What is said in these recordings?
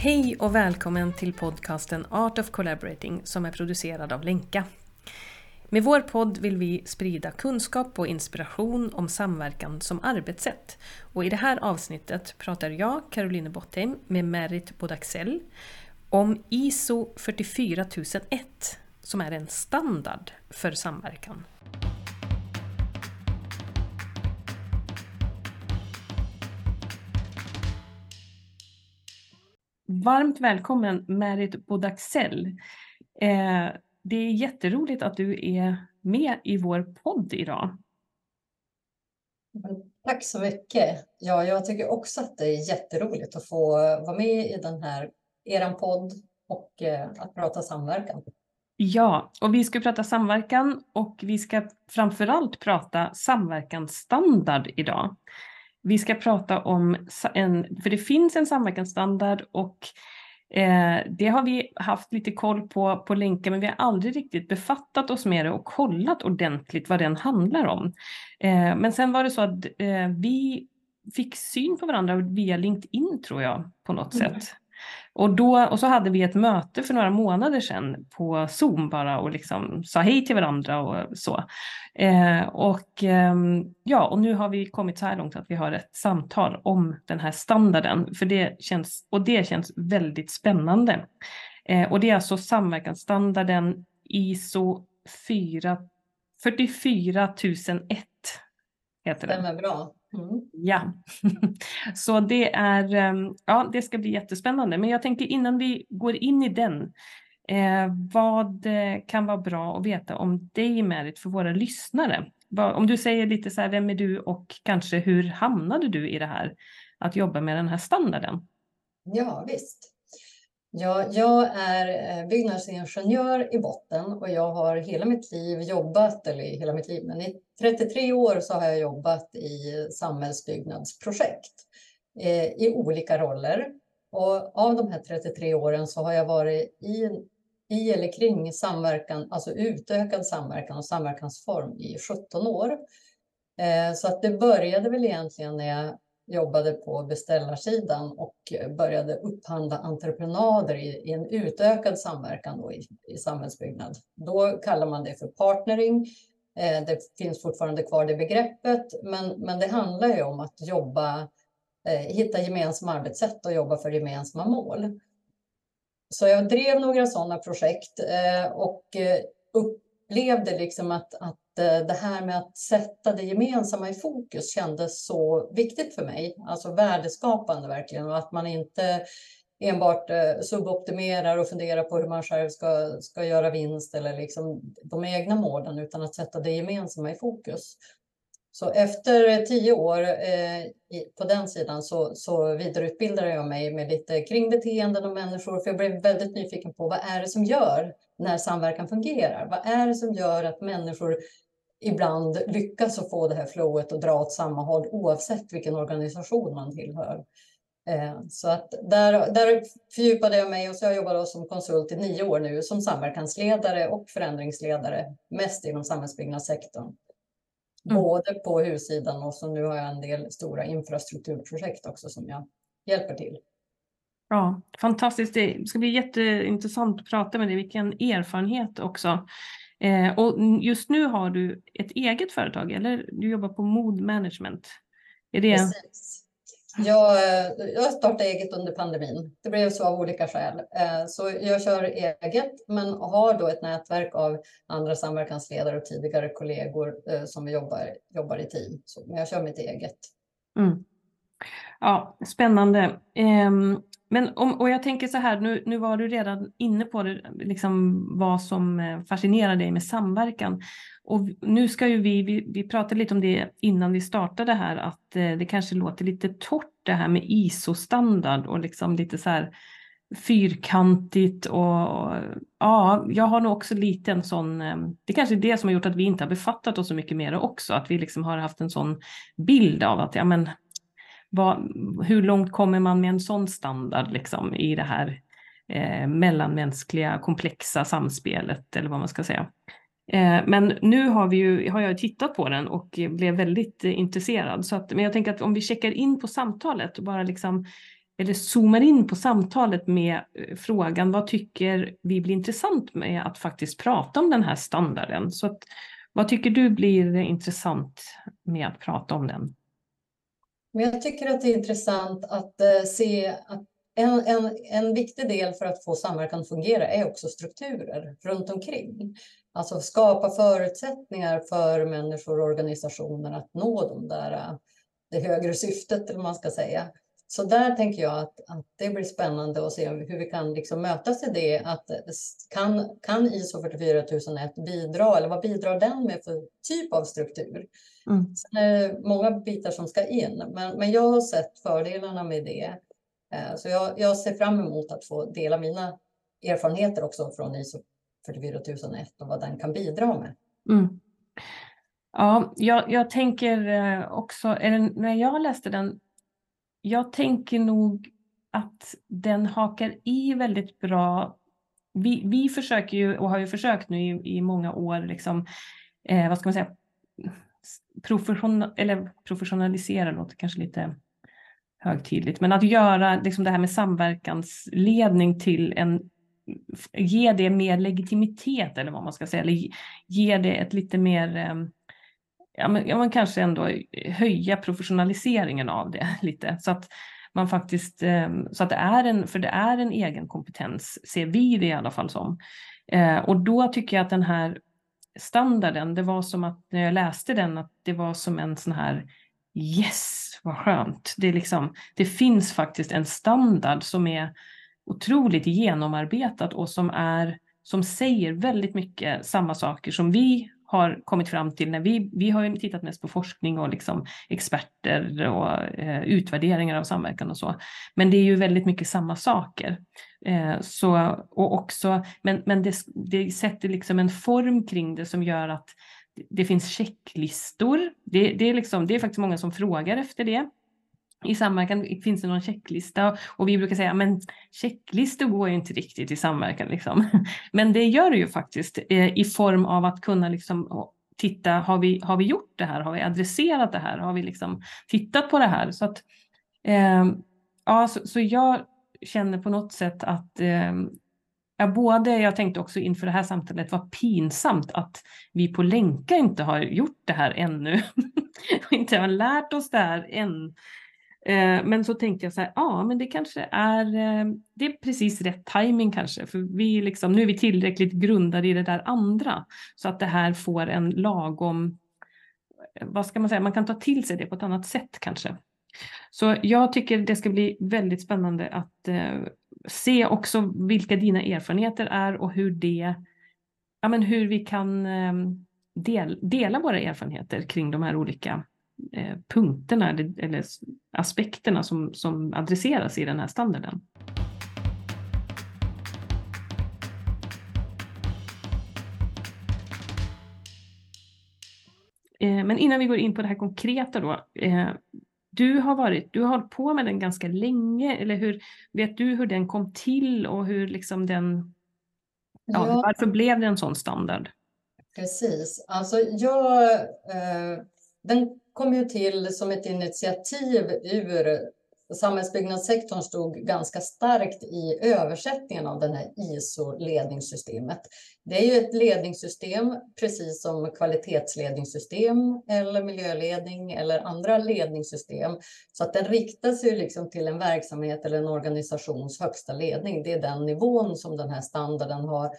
Hej och välkommen till podcasten Art of Collaborating som är producerad av Lenka. Med vår podd vill vi sprida kunskap och inspiration om samverkan som arbetssätt. Och I det här avsnittet pratar jag, Caroline Bottheim, med Merit Bodaxell om ISO 44001 som är en standard för samverkan. Varmt välkommen Merit Bodaxell. Eh, det är jätteroligt att du är med i vår podd idag. Tack så mycket. Ja, jag tycker också att det är jätteroligt att få vara med i den här eran podd och eh, att prata samverkan. Ja, och vi ska prata samverkan och vi ska framförallt prata samverkansstandard idag. Vi ska prata om en, för det finns en samverkansstandard och eh, det har vi haft lite koll på på länkar men vi har aldrig riktigt befattat oss med det och kollat ordentligt vad den handlar om. Eh, men sen var det så att eh, vi fick syn på varandra via LinkedIn tror jag på något mm. sätt. Och, då, och så hade vi ett möte för några månader sedan på Zoom bara och liksom sa hej till varandra och så. Eh, och, eh, ja, och nu har vi kommit så här långt att vi har ett samtal om den här standarden. För det känns, och det känns väldigt spännande. Eh, och det är alltså samverkansstandarden ISO 4, 44001 heter den. Stämmer bra. Mm. Ja, så det är, ehm, ja, det ska bli jättespännande. Men jag tänker innan vi går in i den, eh, vad eh, kan vara bra att veta om dig Merit för våra lyssnare? Om du säger lite så här, vem är du och kanske hur hamnade du i det här att jobba med den här standarden? Ja, visst. Ja, jag är eh, byggnadsingenjör i botten och jag har hela mitt liv jobbat, eller hela mitt liv, men i 33 år så har jag jobbat i samhällsbyggnadsprojekt eh, i olika roller. Och av de här 33 åren så har jag varit i, i eller kring samverkan, alltså utökad samverkan och samverkansform i 17 år. Eh, så att det började väl egentligen när jag jobbade på beställarsidan och började upphandla entreprenader i, i en utökad samverkan då i, i samhällsbyggnad. Då kallar man det för partnering. Eh, det finns fortfarande kvar det begreppet, men, men det handlar ju om att jobba, eh, hitta gemensamma arbetssätt och jobba för gemensamma mål. Så jag drev några sådana projekt eh, och eh, upp upplevde liksom att, att eh, det här med att sätta det gemensamma i fokus kändes så viktigt för mig. Alltså värdeskapande verkligen och att man inte enbart eh, suboptimerar och funderar på hur man själv ska, ska göra vinst eller liksom de egna målen utan att sätta det gemensamma i fokus. Så efter tio år eh, på den sidan så, så vidareutbildade jag mig med lite kring beteenden och människor för jag blev väldigt nyfiken på vad är det som gör när samverkan fungerar? Vad är det som gör att människor ibland lyckas att få det här flowet och dra åt samma håll oavsett vilken organisation man tillhör. Eh, så att där, där fördjupade jag mig och så jag jobbar som konsult i nio år nu som samverkansledare och förändringsledare, mest inom samhällsbyggnadssektorn. Mm. Både på hussidan och så nu har jag en del stora infrastrukturprojekt också som jag hjälper till. Ja, fantastiskt. Det ska bli jätteintressant att prata med dig. Vilken erfarenhet också. Eh, och just nu har du ett eget företag eller du jobbar på Mood Management. Är det... Precis. Jag, eh, jag startade eget under pandemin. Det blev så av olika skäl. Eh, så jag kör eget men har då ett nätverk av andra samverkansledare och tidigare kollegor eh, som vi jobbar, jobbar i team. Så, men jag kör mitt eget. Mm. Ja, spännande. Ehm, men om, och jag tänker så här, nu, nu var du redan inne på det, liksom vad som eh, fascinerar dig med samverkan. Och nu ska ju vi, vi, vi pratade lite om det innan vi startade här, att eh, det kanske låter lite torrt det här med ISO-standard och liksom lite så här fyrkantigt och ja, jag har nog också lite en sån, eh, det kanske är det som har gjort att vi inte har befattat oss så mycket mer också, att vi liksom har haft en sån bild av att ja men vad, hur långt kommer man med en sån standard liksom, i det här eh, mellanmänskliga komplexa samspelet eller vad man ska säga. Eh, men nu har, vi ju, har jag tittat på den och blev väldigt eh, intresserad. Så att, men jag tänker att om vi checkar in på samtalet och bara liksom eller zoomar in på samtalet med eh, frågan vad tycker vi blir intressant med att faktiskt prata om den här standarden. Så att, vad tycker du blir intressant med att prata om den? Men jag tycker att det är intressant att eh, se att en, en, en viktig del för att få samverkan att fungera är också strukturer runt omkring. Alltså skapa förutsättningar för människor och organisationer att nå de där, eh, det högre syftet, eller man ska säga. Så där tänker jag att, att det blir spännande att se hur vi kan liksom mötas i det. Att kan, kan ISO 44001 bidra, eller vad bidrar den med för typ av struktur? Mm. Sen är det många bitar som ska in, men, men jag har sett fördelarna med det. Eh, så jag, jag ser fram emot att få dela mina erfarenheter också från ISO 44001 och vad den kan bidra med. Mm. Ja, jag, jag tänker eh, också, när jag läste den jag tänker nog att den hakar i väldigt bra. Vi, vi försöker ju och har ju försökt nu i, i många år, liksom, eh, vad ska man säga, profession, eller professionalisera låter kanske lite högtidligt, men att göra liksom det här med samverkansledning till en ge det mer legitimitet eller vad man ska säga, eller ge det ett lite mer eh, ja, men, ja, men kanske ändå höja professionaliseringen av det lite så att man faktiskt, ehm, så att det är en, för det är en egen kompetens, ser vi det i alla fall som. Eh, och då tycker jag att den här standarden, det var som att när jag läste den, att det var som en sån här yes, vad skönt. Det, är liksom, det finns faktiskt en standard som är otroligt genomarbetat och som, är, som säger väldigt mycket samma saker som vi har kommit fram till när vi, vi har ju tittat mest på forskning och liksom experter och eh, utvärderingar av samverkan och så. Men det är ju väldigt mycket samma saker. Eh, så, och också, men men det, det sätter liksom en form kring det som gör att det finns checklistor. Det, det, är liksom, det är faktiskt många som frågar efter det i samverkan finns det någon checklista och vi brukar säga men checklistor går ju inte riktigt i samverkan. Liksom. Men det gör det ju faktiskt eh, i form av att kunna liksom titta, har vi, har vi gjort det här? Har vi adresserat det här? Har vi liksom tittat på det här? Så, att, eh, ja, så, så, jag känner på något sätt att eh, Ja, både, jag tänkte också inför det här samtalet, vad pinsamt att vi på Länka inte har gjort det här ännu. och inte har lärt oss det här än. Eh, men så tänkte jag så här, ja men det kanske är, eh, det är precis rätt timing kanske, för vi liksom, nu är vi tillräckligt grundade i det där andra så att det här får en lagom, eh, vad ska man säga, man kan ta till sig det på ett annat sätt kanske. Så jag tycker det ska bli väldigt spännande att eh, se också vilka dina erfarenheter är och hur det, ja men hur vi kan eh, del, dela våra erfarenheter kring de här olika Eh, punkterna eller aspekterna som, som adresseras i den här standarden. Eh, men innan vi går in på det här konkreta då. Eh, du har, varit, du har hållit på med den ganska länge, eller hur, vet du hur den kom till och hur liksom den, ja, ja. varför blev det en sån standard? Precis, alltså jag, eh, den kom ju till som ett initiativ ur samhällsbyggnadssektorn stod ganska starkt i översättningen av det här ISO-ledningssystemet. Det är ju ett ledningssystem, precis som kvalitetsledningssystem eller miljöledning eller andra ledningssystem. Så att den riktar sig liksom till en verksamhet eller en organisations högsta ledning. Det är den nivån som den här standarden har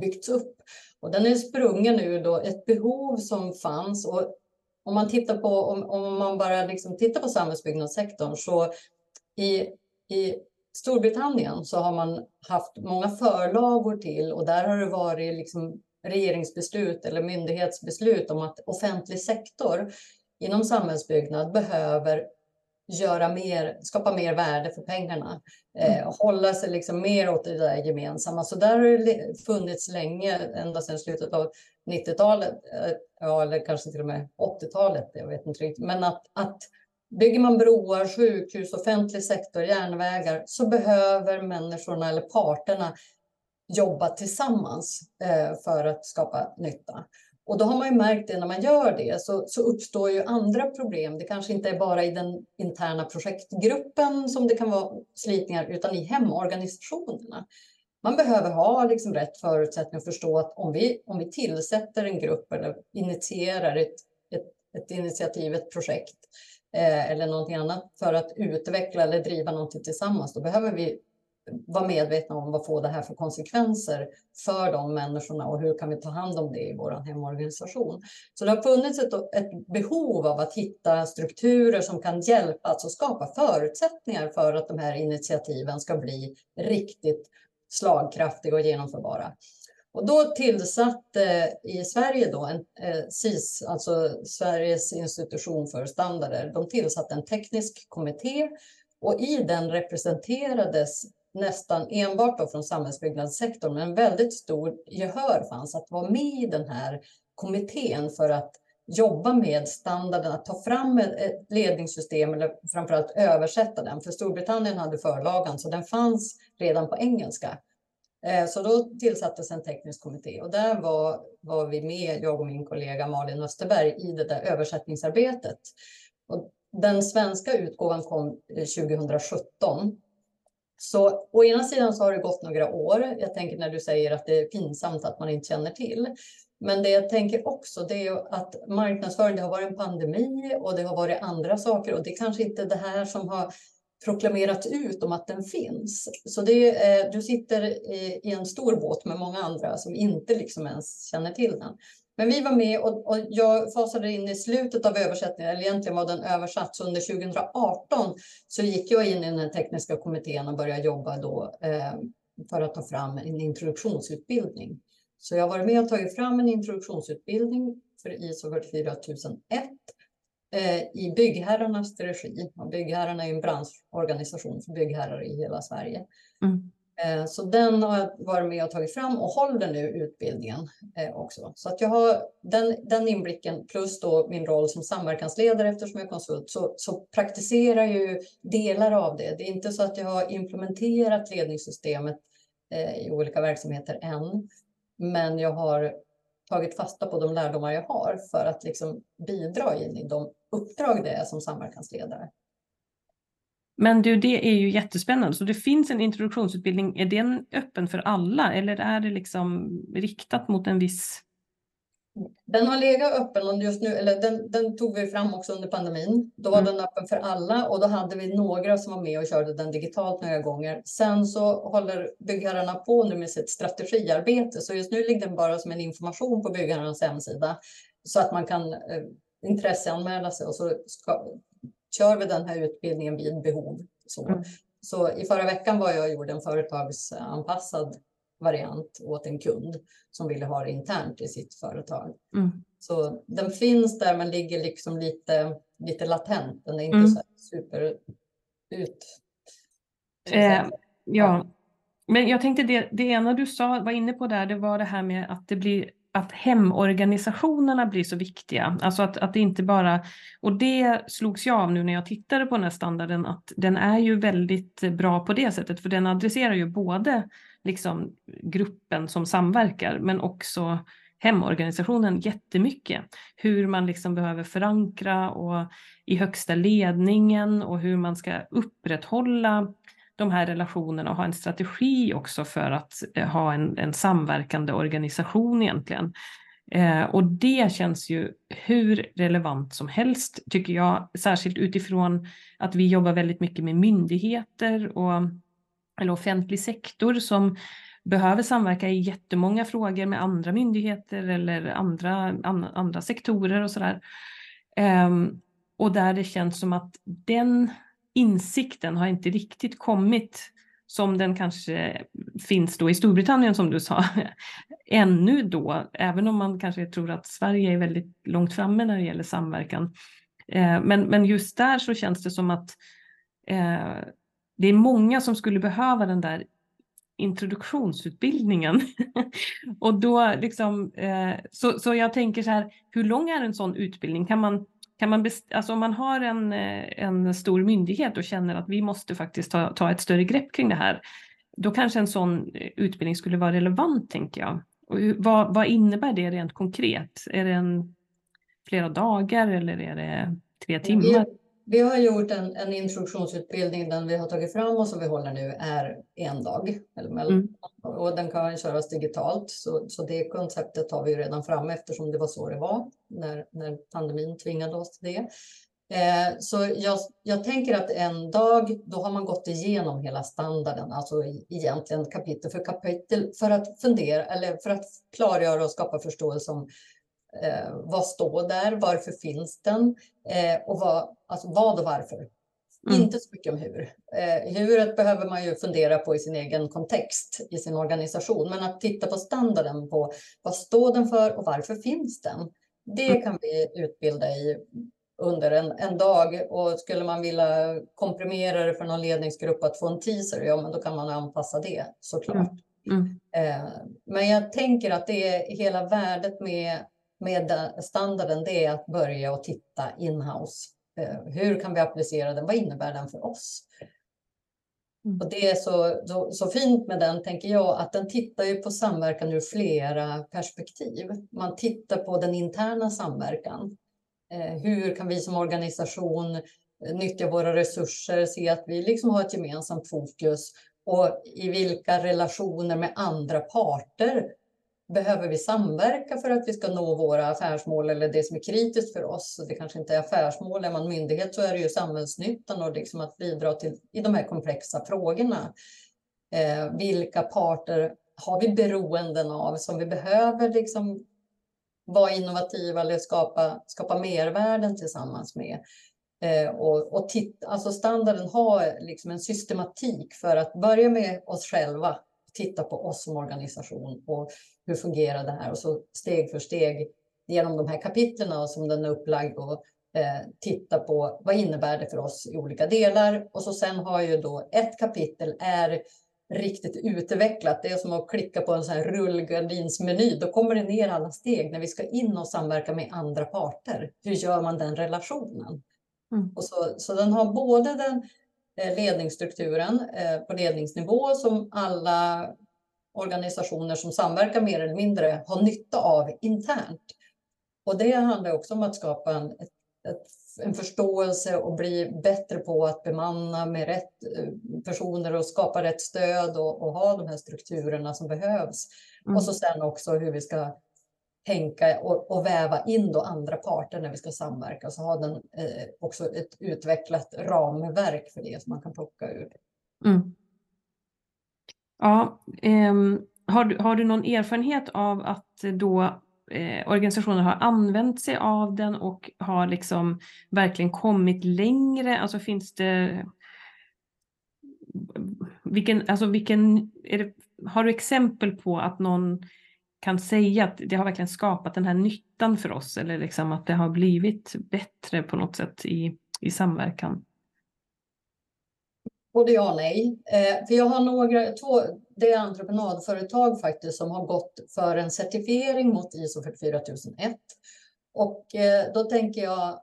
byggts upp. Och den är sprungen ur då ett behov som fanns och om man tittar på, om, om man bara liksom tittar på samhällsbyggnadssektorn så i, i Storbritannien så har man haft många förlagor till och där har det varit liksom regeringsbeslut eller myndighetsbeslut om att offentlig sektor inom samhällsbyggnad behöver göra mer, skapa mer värde för pengarna. Eh, mm. hålla sig liksom mer åt det där gemensamma. Så där har det funnits länge, ända sedan slutet av 90-talet, eh, ja, eller kanske till och med 80-talet, jag vet inte riktigt. Men att, att bygger man broar, sjukhus, offentlig sektor, järnvägar så behöver människorna eller parterna jobba tillsammans eh, för att skapa nytta. Och då har man ju märkt det när man gör det så, så uppstår ju andra problem. Det kanske inte är bara i den interna projektgruppen som det kan vara slitningar utan i hemorganisationerna. Man behöver ha liksom rätt förutsättningar att förstå att om vi, om vi tillsätter en grupp eller initierar ett, ett, ett initiativ, ett projekt eh, eller någonting annat för att utveckla eller driva någonting tillsammans, då behöver vi vara medvetna om vad får det här för konsekvenser för de människorna och hur kan vi ta hand om det i vår hemorganisation. Så det har funnits ett, ett behov av att hitta strukturer som kan hjälpa, alltså skapa förutsättningar för att de här initiativen ska bli riktigt slagkraftiga och genomförbara. Och då tillsatte eh, i Sverige då en eh, SIS, alltså Sveriges institution för standarder, de tillsatte en teknisk kommitté och i den representerades nästan enbart då från samhällsbyggnadssektorn, men väldigt stor gehör fanns att vara med i den här kommittén för att jobba med standarden, att ta fram ett ledningssystem eller framförallt översätta den. För Storbritannien hade förlagan så den fanns redan på engelska. Eh, så då tillsattes en teknisk kommitté och där var, var vi med, jag och min kollega Malin Österberg, i det där översättningsarbetet. Och den svenska utgåvan kom eh, 2017 så å ena sidan så har det gått några år. Jag tänker när du säger att det är pinsamt att man inte känner till. Men det jag tänker också det är att marknadsföring, det har varit en pandemi och det har varit andra saker och det är kanske inte det här som har proklamerats ut om att den finns. Så det är, eh, du sitter i, i en stor båt med många andra som inte liksom ens känner till den. Men vi var med och, och, jag fasade in i slutet av översättningen, eller egentligen var den översatt. Så under 2018 så gick jag in i den tekniska kommittén och började jobba då eh, för att ta fram en introduktionsutbildning. Så jag har varit med och tagit fram en introduktionsutbildning för ISO 44001 eh, i byggherrarnas regi. Och byggherrarna är en branschorganisation för byggherrar i hela Sverige. Mm. Eh, så den har jag varit med och tagit fram och håller nu utbildningen eh, också. Så att jag har den, den inblicken plus då min roll som samverkansledare eftersom jag är konsult så, så praktiserar jag ju delar av det. Det är inte så att jag har implementerat ledningssystemet eh, i olika verksamheter än. Men jag har tagit fasta på de lärdomar jag har för att liksom bidra in i de uppdrag det är som samverkansledare. Men du, det är ju jättespännande. Så det finns en introduktionsutbildning. Är den öppen för alla eller är det liksom riktat mot en viss? Den har legat öppen just nu, eller den, den tog vi fram också under pandemin. Då var mm. den öppen för alla och då hade vi några som var med och körde den digitalt några gånger. Sen så håller byggherrarna på nu med sitt strategiarbete, så just nu ligger den bara som en information på byggherrarnas hemsida så att man kan eh, intresseanmäla sig och så ska, kör vi den här utbildningen vid behov. Så, mm. så i förra veckan var jag och gjorde en företagsanpassad variant åt en kund som ville ha det internt i sitt företag. Mm. Så den finns där men ligger liksom lite, lite latent. Den är inte mm. så super ut. Eh, ja, men jag tänkte det, det ena du sa, var inne på där, det var det här med att det blir att hemorganisationerna blir så viktiga. Alltså att, att det inte bara, och det slogs jag av nu när jag tittade på den här standarden, att den är ju väldigt bra på det sättet, för den adresserar ju både liksom gruppen som samverkar, men också hemorganisationen jättemycket. Hur man liksom behöver förankra och i högsta ledningen och hur man ska upprätthålla de här relationerna och ha en strategi också för att eh, ha en, en samverkande organisation egentligen. Eh, och det känns ju hur relevant som helst tycker jag, särskilt utifrån att vi jobbar väldigt mycket med myndigheter och eller offentlig sektor som behöver samverka i jättemånga frågor med andra myndigheter eller andra, an, andra sektorer och sådär. Eh, och där det känns som att den insikten har inte riktigt kommit som den kanske finns då i Storbritannien som du sa, ännu då, även om man kanske tror att Sverige är väldigt långt framme när det gäller samverkan. Eh, men, men just där så känns det som att eh, det är många som skulle behöva den där introduktionsutbildningen. och då liksom, eh, så, så jag tänker så här, hur lång är en sån utbildning? Kan man kan man alltså om man har en, eh, en stor myndighet och känner att vi måste faktiskt ta, ta ett större grepp kring det här, då kanske en sån eh, utbildning skulle vara relevant, tänker jag. Och vad, vad innebär det rent konkret? Är det en, flera dagar eller är det tre timmar? Vi har gjort en, en introduktionsutbildning, den vi har tagit fram och som vi håller nu är en dag. mm. Och den kan köras digitalt, så, så det konceptet har vi redan framme eftersom det var så det var när, när pandemin tvingade oss till det. Eh, så jag, jag, tänker att en dag, då har man gått igenom hela standarden, alltså egentligen kapitel för kapitel, för att fundera eller för att klargöra och skapa förståelse om Eh, vad står där? Varför finns den? Eh, och vad, alltså vad och varför? Mm. Inte så mycket om hur. Eh, huret behöver man ju fundera på i sin egen kontext, i sin organisation. Men att titta på standarden på vad står den för och varför finns den? Det mm. kan vi utbilda i under en, en dag. Och skulle man vilja komprimera det för någon ledningsgrupp att få en teaser, ja men då kan man anpassa det såklart. Mm. Mm. Eh, men jag tänker att det är hela värdet med med standarden det är att börja och titta inhouse. Eh, hur kan vi applicera den? Vad innebär den för oss? Mm. Och det är så, så, så, fint med den, tänker jag, att den tittar ju på samverkan ur flera perspektiv. Man tittar på den interna samverkan. Eh, hur kan vi som organisation eh, nyttja våra resurser, se att vi liksom har ett gemensamt fokus och i vilka relationer med andra parter behöver vi samverka för att vi ska nå våra affärsmål eller det som är kritiskt för oss? Det kanske inte är affärsmål, är man myndighet så är det ju samhällsnyttan och liksom att bidra till i de här komplexa frågorna. Eh, vilka parter har vi beroenden av som vi behöver liksom vara innovativa eller skapa, skapa mervärden tillsammans med? Eh, och, och titta, alltså standarden har liksom en systematik för att börja med oss själva titta på oss som organisation och hur fungerar det här? Och så steg för steg genom de här kapitlen som den är upplagd och eh, titta på vad innebär det för oss i olika delar. Och så sen har ju då ett kapitel är riktigt utvecklat. Det är som att klicka på en sån här rullgardinsmeny. Då kommer det ner alla steg när vi ska in och samverka med andra parter. Hur gör man den relationen? Mm. Och så, så den har både den ledningsstrukturen eh, på ledningsnivå som alla organisationer som samverkar mer eller mindre har nytta av internt. Och det handlar också om att skapa en, ett, ett, en förståelse och bli bättre på att bemanna med rätt eh, personer och skapa rätt stöd och, och ha de här strukturerna som behövs. Mm. Och så sen också hur vi ska tänka och, och, väva in då andra parter när vi ska samverka. Så har den eh, också ett utvecklat ramverk för det som man kan plocka ur. Mm. Ja, eh, har, du, har du någon erfarenhet av att då eh, organisationer har använt sig av den och har liksom verkligen kommit längre? Alltså finns det vilken, alltså vilken, det, har du exempel på att någon kan säga att det har verkligen skapat den här nyttan för oss eller liksom att det har blivit bättre på något sätt i, i samverkan? Både ja och nej. Eh, för jag har några, två, det är entreprenadföretag faktiskt som har gått för en certifiering mot ISO 44001. Och eh, då tänker jag,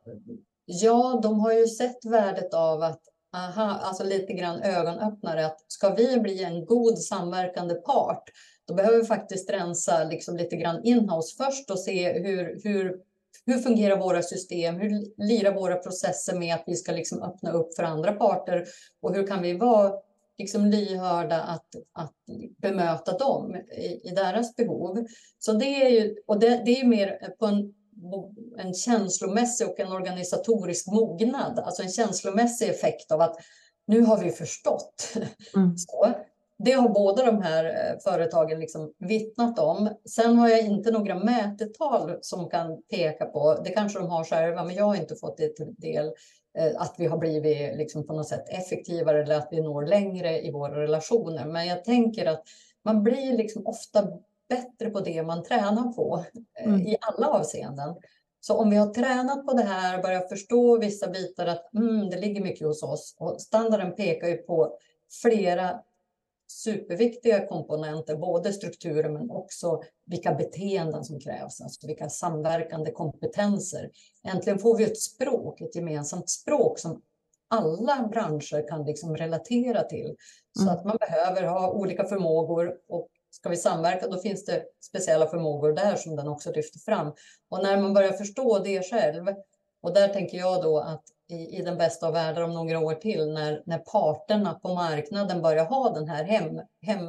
ja, de har ju sett värdet av att aha, alltså lite grann ögonöppnare att ska vi bli en god samverkande part då behöver vi faktiskt rensa liksom lite grann inhouse först och se hur, hur, hur fungerar våra system? Hur lirar våra processer med att vi ska liksom öppna upp för andra parter? Och hur kan vi vara liksom lyhörda att, att bemöta dem i, i deras behov? Så det är ju, och det, det är mer på en en känslomässig och en organisatorisk mognad, alltså en känslomässig effekt av att nu har vi förstått. Mm. Så, det har båda de här eh, företagen liksom vittnat om. Sen har jag inte några mätetal som kan peka på, det kanske de har själva, men jag har inte fått det till del eh, att vi har blivit liksom på något sätt effektivare eller att vi når längre i våra relationer. Men jag tänker att man blir liksom ofta bättre på det man tränar på eh, mm. i alla avseenden. Så om vi har tränat på det här, börjat förstå vissa bitar att mm, det ligger mycket hos oss och standarden pekar ju på flera superviktiga komponenter, både strukturer men också vilka beteenden som krävs, alltså vilka samverkande kompetenser. Äntligen får vi ett språk, ett gemensamt språk som alla branscher kan liksom relatera till. Så mm. att man behöver ha olika förmågor och ska vi samverka, då finns det speciella förmågor där som den också lyfter fram. Och när man börjar förstå det själv, och där tänker jag då att i, i den bästa av världar om några år till, när, när parterna på marknaden börjar ha den här hem, hem,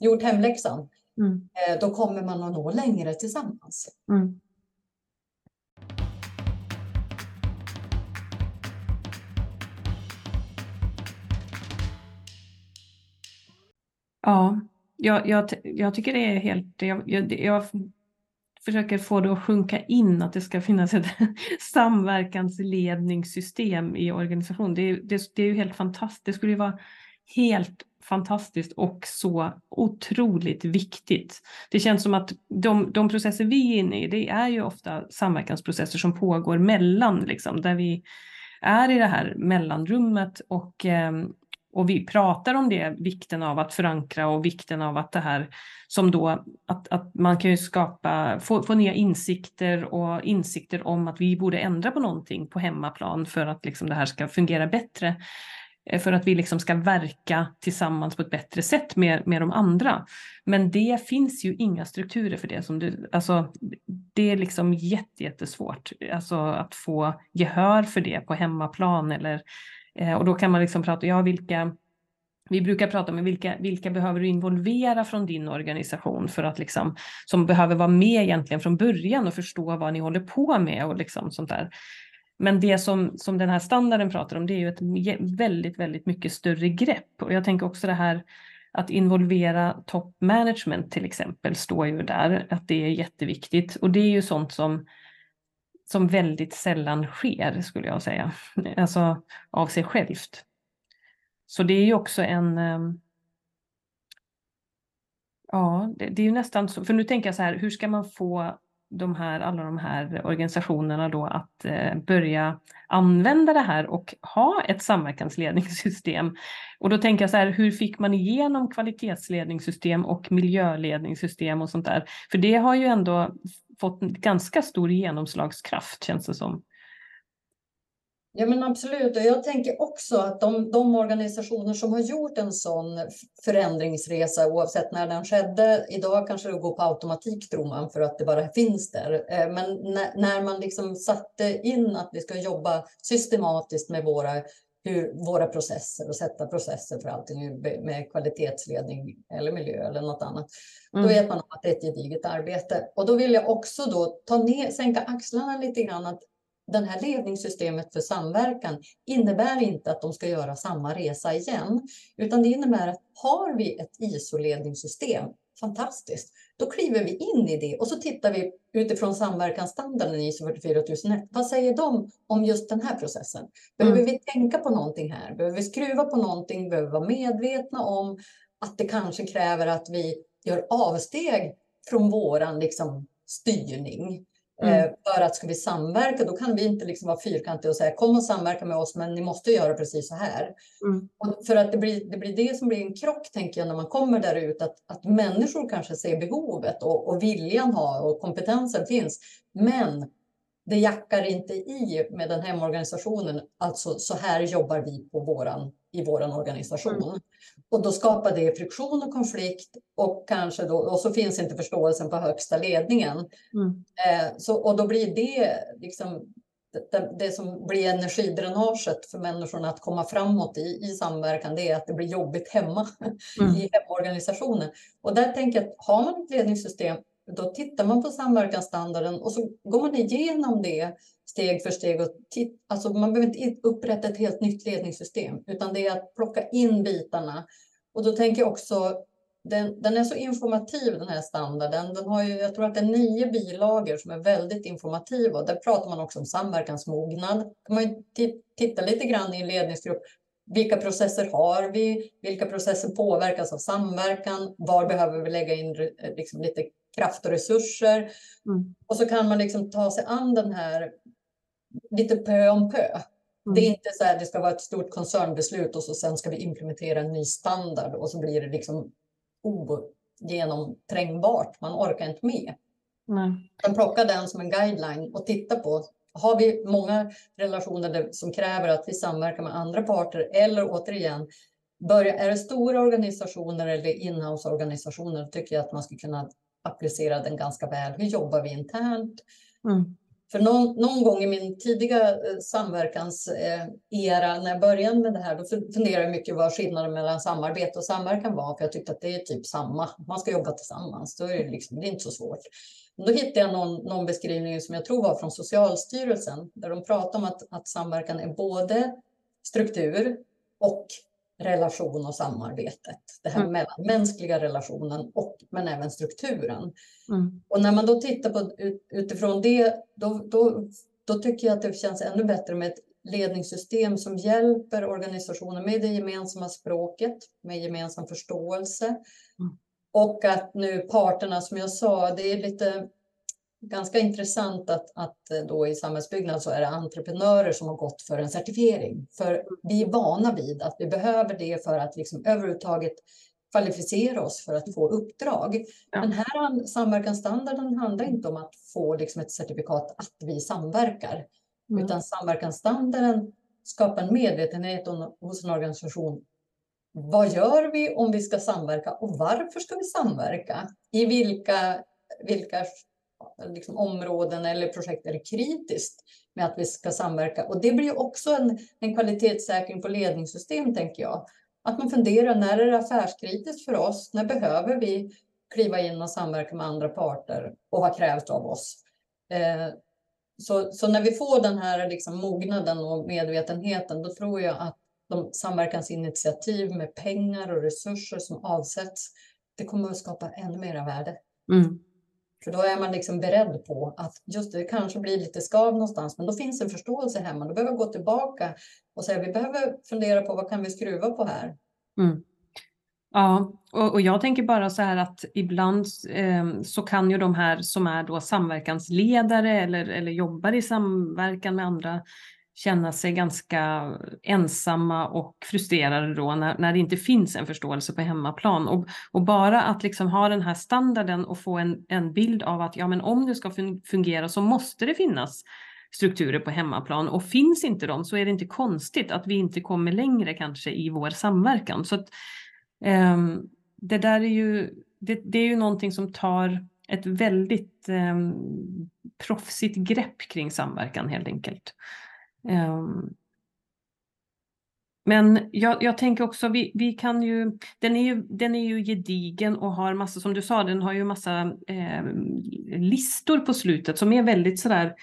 gjort hemläxan, mm. eh, då kommer man att nå längre tillsammans. Mm. Ja, jag, jag, jag tycker det är helt... Jag, jag, jag försöker få det att sjunka in att det ska finnas ett samverkansledningssystem i organisationen. Det, det, det är ju helt fantastiskt. Det skulle ju vara helt fantastiskt och så otroligt viktigt. Det känns som att de, de processer vi är inne i, det är ju ofta samverkansprocesser som pågår mellan, liksom, där vi är i det här mellanrummet och eh, och vi pratar om det, vikten av att förankra och vikten av att det här som då att, att man kan ju skapa, få, få nya insikter och insikter om att vi borde ändra på någonting på hemmaplan för att liksom det här ska fungera bättre. Eh, för att vi liksom ska verka tillsammans på ett bättre sätt med, med de andra. Men det finns ju inga strukturer för det. Som du, alltså, det är liksom jättesvårt alltså, att få gehör för det på hemmaplan eller Eh, och då kan man liksom prata, ja vilka, vi brukar prata om vilka, vilka behöver du involvera från din organisation för att liksom, som behöver vara med egentligen från början och förstå vad ni håller på med och liksom sånt där. Men det som, som den här standarden pratar om, det är ju ett väldigt, väldigt mycket större grepp. Och jag tänker också det här att involvera top management till exempel, står ju där, att det är jätteviktigt. Och det är ju sånt som som väldigt sällan sker, skulle jag säga. Alltså av sig självt. Så det är ju också en... Ehm, ja, det, det är ju nästan så, för nu tänker jag så här, hur ska man få de här, alla de här organisationerna då att eh, börja använda det här och ha ett samverkansledningssystem. Och då tänker jag så här, hur fick man igenom kvalitetsledningssystem och miljöledningssystem och sånt där? För det har ju ändå fått ganska stor genomslagskraft känns det som. Ja men absolut, och jag tänker också att de, de, organisationer som har gjort en sån förändringsresa, oavsett när den skedde, idag kanske det går på automatik tror man för att det bara finns där. Eh, men när, när man liksom satte in att vi ska jobba systematiskt med våra, hur, våra processer och sätta processer för allting med kvalitetsledning eller miljö eller något annat, mm. då vet man att det är ett gediget arbete. Och då vill jag också då ta ner, sänka axlarna lite grann att det här ledningssystemet för samverkan innebär inte att de ska göra samma resa igen, utan det innebär att har vi ett ISO-ledningssystem, fantastiskt, då kliver vi in i det och så tittar vi utifrån samverkansstandarden i ISO 44001. Vad säger de om just den här processen? Behöver mm. vi tänka på någonting här? Behöver vi skruva på någonting? Behöver vi vara medvetna om att det kanske kräver att vi gör avsteg från våran liksom, styrning? Mm. Eh, för att ska vi samverka, då kan vi inte liksom vara fyrkantiga och säga kom och samverka med oss, men ni måste göra precis så här. Mm. Och för att det blir, det blir det som blir en krock, tänker jag, när man kommer där ut, att, att människor kanske ser behovet och, och viljan har och kompetensen finns. Men det jackar inte i med den här organisationen. Alltså så här jobbar vi på våran, i vår organisation. Mm. Och då skapar det friktion och konflikt och kanske då, och så finns inte förståelsen på högsta ledningen. Mm. Eh, så, och då blir det liksom det, det, som blir energidränaget för människorna att komma framåt i, i samverkan, det är att det blir jobbigt hemma mm. i hemorganisationen. Och där tänker jag att har man ett ledningssystem då tittar man på samverkansstandarden och så går man igenom det steg för steg. Och alltså man behöver inte upprätta ett helt nytt ledningssystem, utan det är att plocka in bitarna. Och då tänker jag också, den, den är så informativ den här standarden. Den har ju, jag tror att det är nio bilagor som är väldigt informativa. Där pratar man också om samverkansmognad. kan man titta lite grann i en ledningsgrupp. Vilka processer har vi? Vilka processer påverkas av samverkan? Var behöver vi lägga in eh, liksom lite kraft och resurser. Mm. Och så kan man liksom ta sig an den här lite pö om pö. Mm. Det är inte så att det ska vara ett stort koncernbeslut och så sen ska vi implementera en ny standard och så blir det liksom ogenomträngbart. Man orkar inte med. Mm. Sen plocka den som en guideline och titta på har vi många relationer som kräver att vi samverkar med andra parter eller återigen börja, är det stora organisationer eller inhouse-organisationer tycker jag att man skulle kunna applicera den ganska väl. Hur jobbar vi internt? Mm. För någon, någon, gång i min tidiga eh, samverkansera, när jag började med det här, då funderade jag mycket vad skillnaden mellan samarbete och samverkan var, för jag tyckte att det är typ samma. Man ska jobba tillsammans, då är det, liksom, det är inte så svårt. Men då hittade jag någon, någon beskrivning som jag tror var från Socialstyrelsen, där de pratar om att, att samverkan är både struktur och relation och samarbetet. Det här mm. mellanmänskliga relationen och men även strukturen. Mm. Och när man då tittar på utifrån det, då, då, då tycker jag att det känns ännu bättre med ett ledningssystem som hjälper organisationen med det gemensamma språket, med gemensam förståelse. Mm. Och att nu parterna, som jag sa, det är lite ganska intressant att, att eh, då i samhällsbyggnad så är det entreprenörer som har gått för en certifiering. För vi är vana vid att vi behöver det för att liksom överhuvudtaget kvalificera oss för att få uppdrag. Ja. Den här samverkansstandarden handlar inte om att få liksom ett certifikat att vi samverkar. Mm. Utan samverkansstandarden skapar en medvetenhet hos en organisation. Vad gör vi om vi ska samverka och varför ska vi samverka? I vilka, vilka liksom, områden eller projekt är kritiskt med att vi ska samverka. Och det blir också en, en kvalitetssäkring på ledningssystem, tänker jag. Att man funderar, när är det affärskritiskt för oss? När behöver vi kliva in och samverka med andra parter och vad krävs av oss? Eh, så, så, när vi får den här liksom mognaden och medvetenheten, då tror jag att de samverkansinitiativ med pengar och resurser som avsätts, det kommer att skapa ännu mera värde. Mm. För då är man liksom beredd på att just det kanske blir lite skav någonstans, men då finns en förståelse hemma. Då behöver jag gå tillbaka och säga vi behöver fundera på vad kan vi skruva på här? Mm. Ja, och, och, jag tänker bara så här att ibland eh, så kan ju de här som är då samverkansledare eller, eller jobbar i samverkan med andra känna sig ganska ensamma och frustrerade då när, när det inte finns en förståelse på hemmaplan. Och, och bara att liksom ha den här standarden och få en, en bild av att ja, men om det ska fungera så måste det finnas strukturer på hemmaplan och finns inte de så är det inte konstigt att vi inte kommer längre kanske i vår samverkan. Så att, um, det där är ju, det, det, är ju någonting som tar ett väldigt um, proffsigt grepp kring samverkan helt enkelt. Ehm, men jag, jag, tänker också, vi, vi kan ju den, är ju, den är ju gedigen och har massa, som du sa, den har ju massa eh, listor på slutet som är väldigt sådär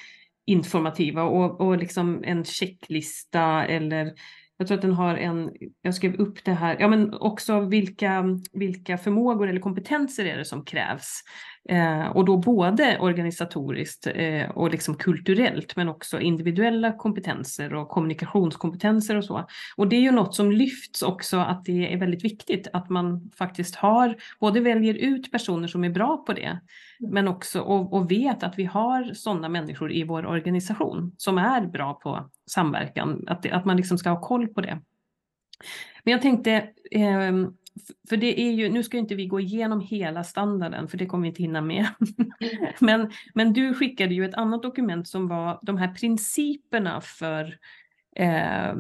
informativa och, och liksom en checklista eller jag tror att den har en, jag skrev upp det här, ja men också vilka, vilka förmågor eller kompetenser är det som krävs? Eh, och då både organisatoriskt eh, och liksom kulturellt men också individuella kompetenser och kommunikationskompetenser och så. Och det är ju något som lyfts också att det är väldigt viktigt att man faktiskt har, både väljer ut personer som är bra på det men också och, och vet att vi har sådana människor i vår organisation som är bra på samverkan, att, det, att man liksom ska ha koll på det. Men jag tänkte, eh, för det är ju, nu ska inte vi gå igenom hela standarden, för det kommer vi inte hinna med. men, men du skickade ju ett annat dokument som var de här principerna för, eh,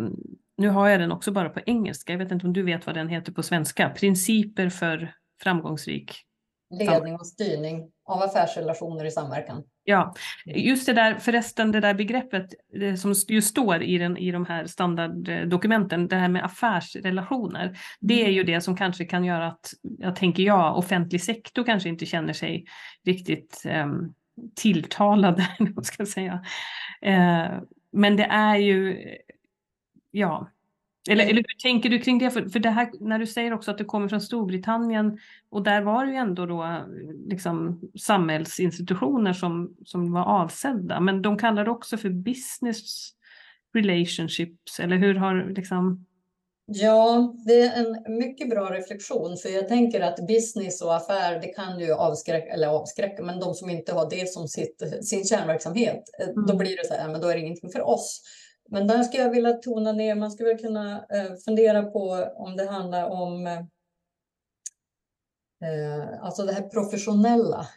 nu har jag den också bara på engelska, jag vet inte om du vet vad den heter på svenska, principer för framgångsrik ledning och styrning av affärsrelationer i samverkan. Ja, just det där förresten, det där begreppet det som just står i, den, i de här standarddokumenten, det här med affärsrelationer, det är ju det som kanske kan göra att, jag tänker jag, offentlig sektor kanske inte känner sig riktigt um, tilltalade, ska jag säga. Uh, men det är ju, ja, eller, eller hur tänker du kring det? För, för det här, när du säger också att du kommer från Storbritannien och där var det ju ändå då liksom samhällsinstitutioner som, som var avsedda, men de kallar det också för business relationships, eller hur har liksom Ja, det är en mycket bra reflektion, för jag tänker att business och affär, det kan ju avskräcka, eller avskräcka, men de som inte har det som sitt, sin kärnverksamhet, eh, mm. då blir det så här, men då är det ingenting för oss. Men där skulle jag vilja tona ner, man skulle kunna eh, fundera på om det handlar om eh, alltså det här professionella.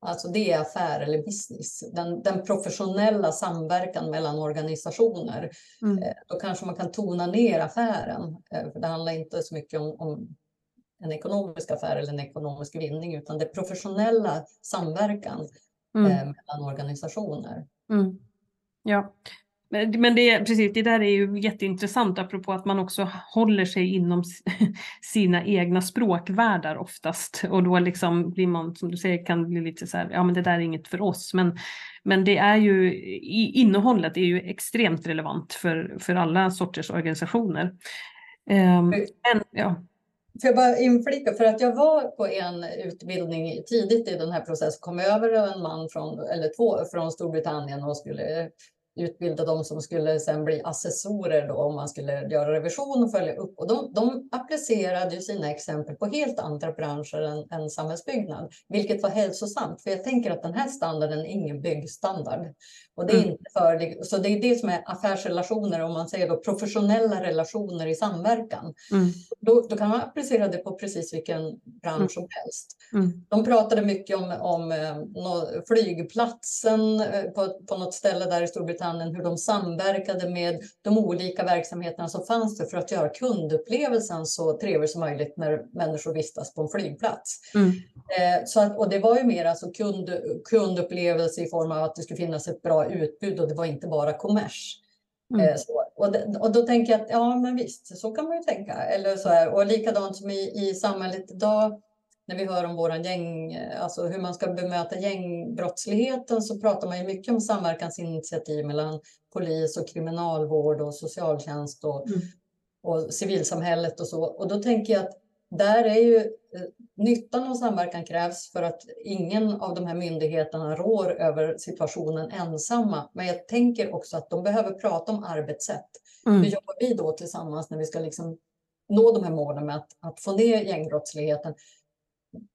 Alltså det är affär eller business. Den, den professionella samverkan mellan organisationer. Mm. Eh, då kanske man kan tona ner affären. Eh, för det handlar inte så mycket om, om en ekonomisk affär eller en ekonomisk vinning, utan det professionella samverkan mm. eh, mellan organisationer. Mm. Ja, men det, precis, det där är ju jätteintressant apropå att man också håller sig inom sina egna språkvärldar oftast. Och då liksom blir man, som du säger, kan bli lite så här, ja men det där är inget för oss. Men, men det är ju, innehållet är ju extremt relevant för, för alla sorters organisationer. Um, men, ja. Får jag bara inflika, för att jag var på en utbildning tidigt i den här processen, kom över en man från, eller två från Storbritannien och skulle utbilda de som skulle sen bli assessorer då, om man skulle göra revision och följa upp. Och de, de applicerade ju sina exempel på helt andra branscher än, än samhällsbyggnad, vilket var hälsosamt. För jag tänker att den här standarden är ingen byggstandard. Och det är mm. inte för, så det är det som är affärsrelationer, om man säger då professionella relationer i samverkan. Mm. Då, då, kan man applicera det på precis vilken bransch mm. som helst. Mm. De pratade mycket om, om eh, flygplatsen eh, på, på något ställe där i Storbritannien, hur de samverkade med de olika verksamheterna som fanns där för att göra kundupplevelsen så trevlig som möjligt när människor vistas på en flygplats. Mm. Eh, så att, och det var ju mer alltså kund, kundupplevelse i form av att det skulle finnas ett bra utbud och det var inte bara kommers. Mm. Eh, och, det, och då tänker jag att ja, men visst, så kan man ju tänka. Eller så här, och likadant som i, i samhället idag när vi hör om våran gäng, alltså hur man ska bemöta gängbrottsligheten så pratar man ju mycket om samverkansinitiativ mellan polis och kriminalvård och socialtjänst och, mm. och civilsamhället och så. Och då tänker jag att där är ju eh, nyttan av samverkan krävs för att ingen av de här myndigheterna rår över situationen ensamma. Men jag tänker också att de behöver prata om arbetssätt. Mm. Hur jobbar vi då tillsammans när vi ska liksom nå de här målen med att, att få ner gängbrottsligheten?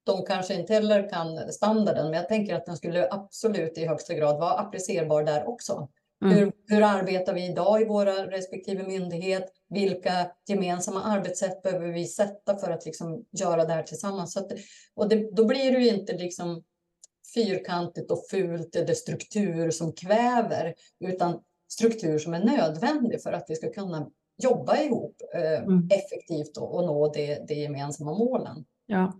De kanske inte heller kan standarden, men jag tänker att den skulle absolut i högsta grad vara applicerbar där också. Mm. Hur, hur arbetar vi idag i våra respektive myndighet? Vilka gemensamma arbetssätt behöver vi sätta för att liksom göra det här tillsammans? Att, och det, då blir det ju inte liksom fyrkantigt och fult eller struktur som kväver, utan struktur som är nödvändig för att vi ska kunna jobba ihop eh, mm. effektivt och, och nå de, de gemensamma målen. Ja,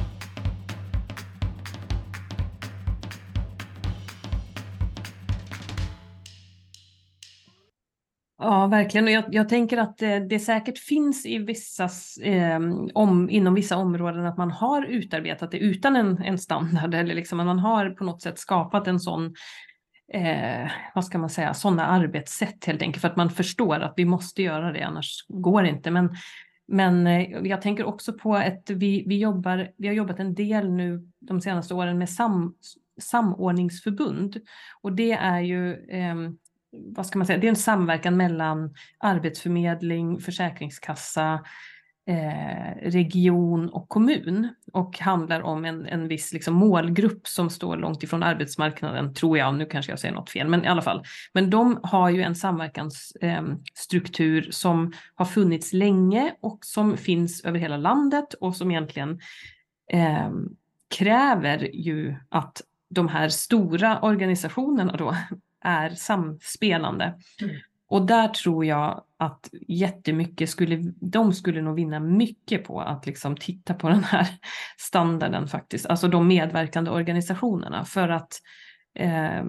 Ja, verkligen. Och jag, jag tänker att det, det, säkert finns i vissas, eh, om, inom vissa områden att man har utarbetat det utan en, en standard eller liksom att man har på något sätt skapat en sån eh, vad ska man säga, sådana arbetssätt helt enkelt för att man förstår att vi måste göra det annars går det inte. Men, men eh, jag tänker också på att vi, vi, jobbar, vi har jobbat en del nu de senaste åren med sam, samordningsförbund och det är ju eh, vad ska man säga, det är en samverkan mellan arbetsförmedling, försäkringskassa, eh, region och kommun och handlar om en, en viss liksom, målgrupp som står långt ifrån arbetsmarknaden, tror jag. Nu kanske jag säger något fel, men i alla fall. Men de har ju en samverkansstruktur eh, som har funnits länge och som finns över hela landet och som egentligen eh, kräver ju att de här stora organisationerna då är samspelande. Mm. Och där tror jag att jättemycket skulle, de skulle nog vinna mycket på att liksom titta på den här standarden faktiskt, alltså de medverkande organisationerna för att eh,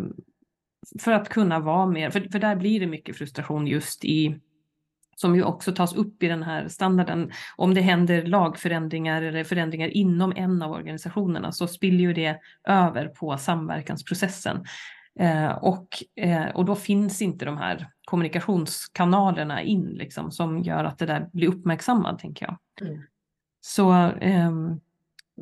för att kunna vara mer, för, för där blir det mycket frustration just i som ju också tas upp i den här standarden. Om det händer lagförändringar eller förändringar inom en av organisationerna så spiller ju det över på samverkansprocessen. Eh, och, eh, och då finns inte de här kommunikationskanalerna in liksom, som gör att det där blir uppmärksammat, tänker jag. Mm. Så ehm,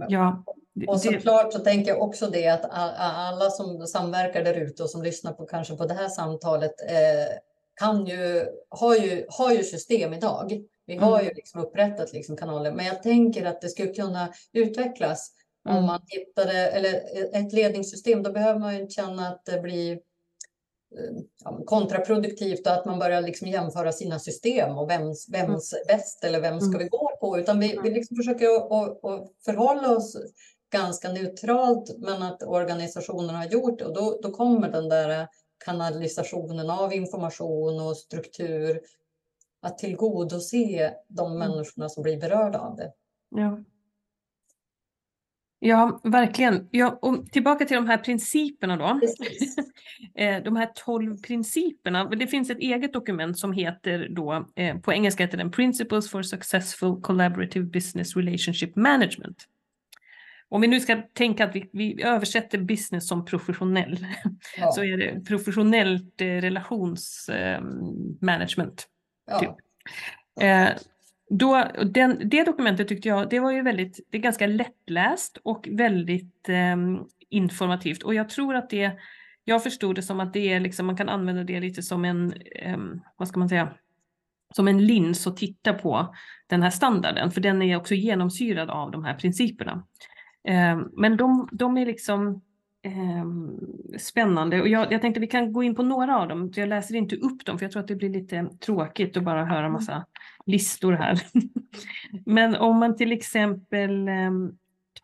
ja. Och såklart så tänker jag också det att alla som samverkar där ute och som lyssnar på kanske på det här samtalet eh, kan ju, har, ju, har ju system idag. Vi har mm. ju liksom upprättat liksom kanaler, men jag tänker att det skulle kunna utvecklas Mm. Om man hittade, eller ett ledningssystem, då behöver man ju inte känna att det blir eh, kontraproduktivt och att man börjar liksom jämföra sina system och vems, vems mm. bäst eller vem ska mm. vi gå på, utan vi, vi mm. liksom försöker att, att förhålla oss ganska neutralt, men att organisationen har gjort det och då, då kommer den där kanalisationen av information och struktur att tillgodose de människorna som blir berörda av det. Ja. Ja, verkligen. Ja, och tillbaka till de här principerna då. Eh, de här tolv principerna. Det finns ett eget dokument som heter då, eh, på engelska heter den Principles for Successful Collaborative Business Relationship Management. Om vi nu ska tänka att vi, vi översätter business som professionell, ja. så är det professionellt eh, relationsmanagement. Ja. Typ. Då, den, det dokumentet tyckte jag, det var ju väldigt, det är ganska lättläst och väldigt eh, informativt. Och jag tror att det, jag förstod det som att det är liksom, man kan använda det lite som en, eh, vad ska man säga, som en lins och titta på den här standarden, för den är också genomsyrad av de här principerna. Eh, men de, de är liksom, eh, spännande och jag, jag tänkte vi kan gå in på några av dem. Jag läser inte upp dem för jag tror att det blir lite tråkigt att bara höra mm. massa listor här. Men om man till exempel eh,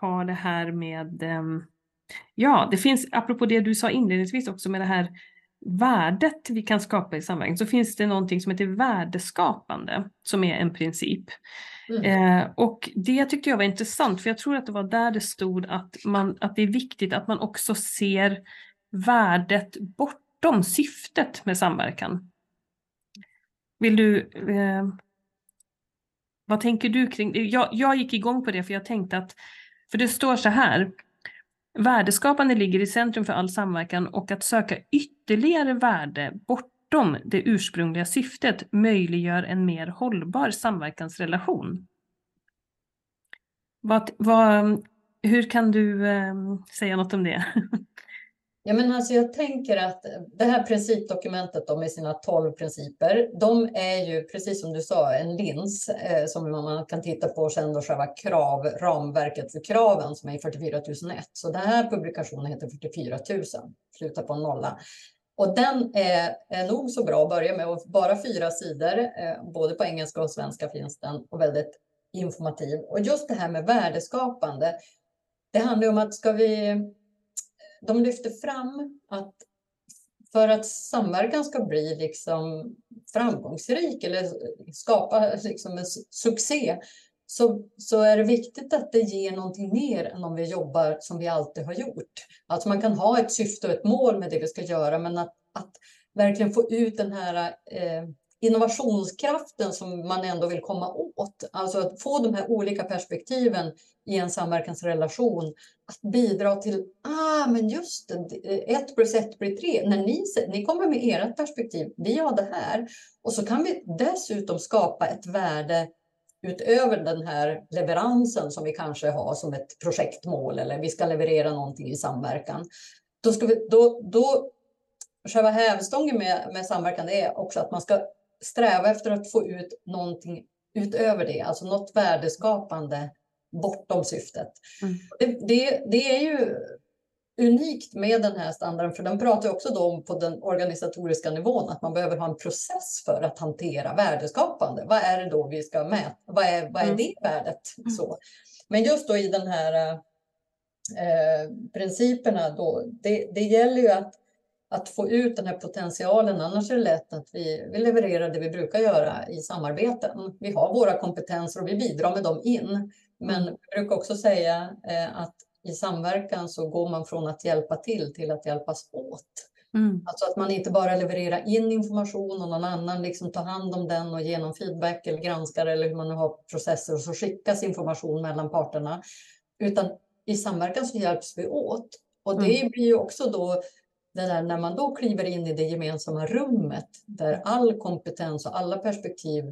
tar det här med, eh, ja det finns, apropå det du sa inledningsvis också med det här värdet vi kan skapa i samverkan, så finns det någonting som heter värdeskapande som är en princip. Mm. Eh, och det tyckte jag var intressant, för jag tror att det var där det stod att, man, att det är viktigt att man också ser värdet bortom syftet med samverkan. Vill du, eh, vad tänker du kring det? Jag, jag gick igång på det för jag tänkte att, för det står så här, värdeskapande ligger i centrum för all samverkan och att söka ytterligare värde bortom det ursprungliga syftet möjliggör en mer hållbar samverkansrelation. Vad, vad, hur kan du eh, säga något om det? Ja, men alltså jag tänker att det här principdokumentet då med sina tolv principer, de är ju precis som du sa en lins eh, som man kan titta på och sen då själva krav, ramverket för kraven som är 44 001. Så den här publikationen heter 44 000, slutar på en nolla. Och den är, är nog så bra att börja med. Och bara fyra sidor, eh, både på engelska och svenska finns den och väldigt informativ. Och just det här med värdeskapande. Det handlar om att ska vi... De lyfter fram att för att samverkan ska bli liksom framgångsrik eller skapa liksom en succé så, så är det viktigt att det ger någonting mer än om vi jobbar som vi alltid har gjort. Alltså man kan ha ett syfte och ett mål med det vi ska göra, men att, att verkligen få ut den här eh, innovationskraften som man ändå vill komma åt. Alltså att få de här olika perspektiven i en samverkansrelation. Att bidra till, ah men just det, ett plus ett blir tre. När ni, ni kommer med ert perspektiv, vi har det här. Och så kan vi dessutom skapa ett värde utöver den här leveransen som vi kanske har som ett projektmål eller vi ska leverera någonting i samverkan. Då ska vi, då, då, själva hävstången med, med samverkan är också att man ska sträva efter att få ut någonting utöver det, alltså något värdeskapande bortom syftet. Mm. Det, det, det, är ju unikt med den här standarden, för den pratar också då om på den organisatoriska nivån att man behöver ha en process för att hantera värdeskapande. Vad är det då vi ska mäta? Vad är, vad är mm. det värdet? Mm. Så. Men just då i den här eh, principerna då, det, det gäller ju att, att få ut den här potentialen, annars är det lätt att vi, vi levererar det vi brukar göra i samarbeten. Vi har våra kompetenser och vi bidrar med dem in. Men mm. jag brukar också säga eh, att i samverkan så går man från att hjälpa till till att hjälpas åt. Mm. Alltså att man inte bara levererar in information och någon annan liksom tar hand om den och genom feedback eller granskar eller hur man nu har processer och så skickas information mellan parterna. Utan i samverkan så hjälps vi åt. Och det mm. blir ju också då det där när man då kliver in i det gemensamma rummet där all kompetens och alla perspektiv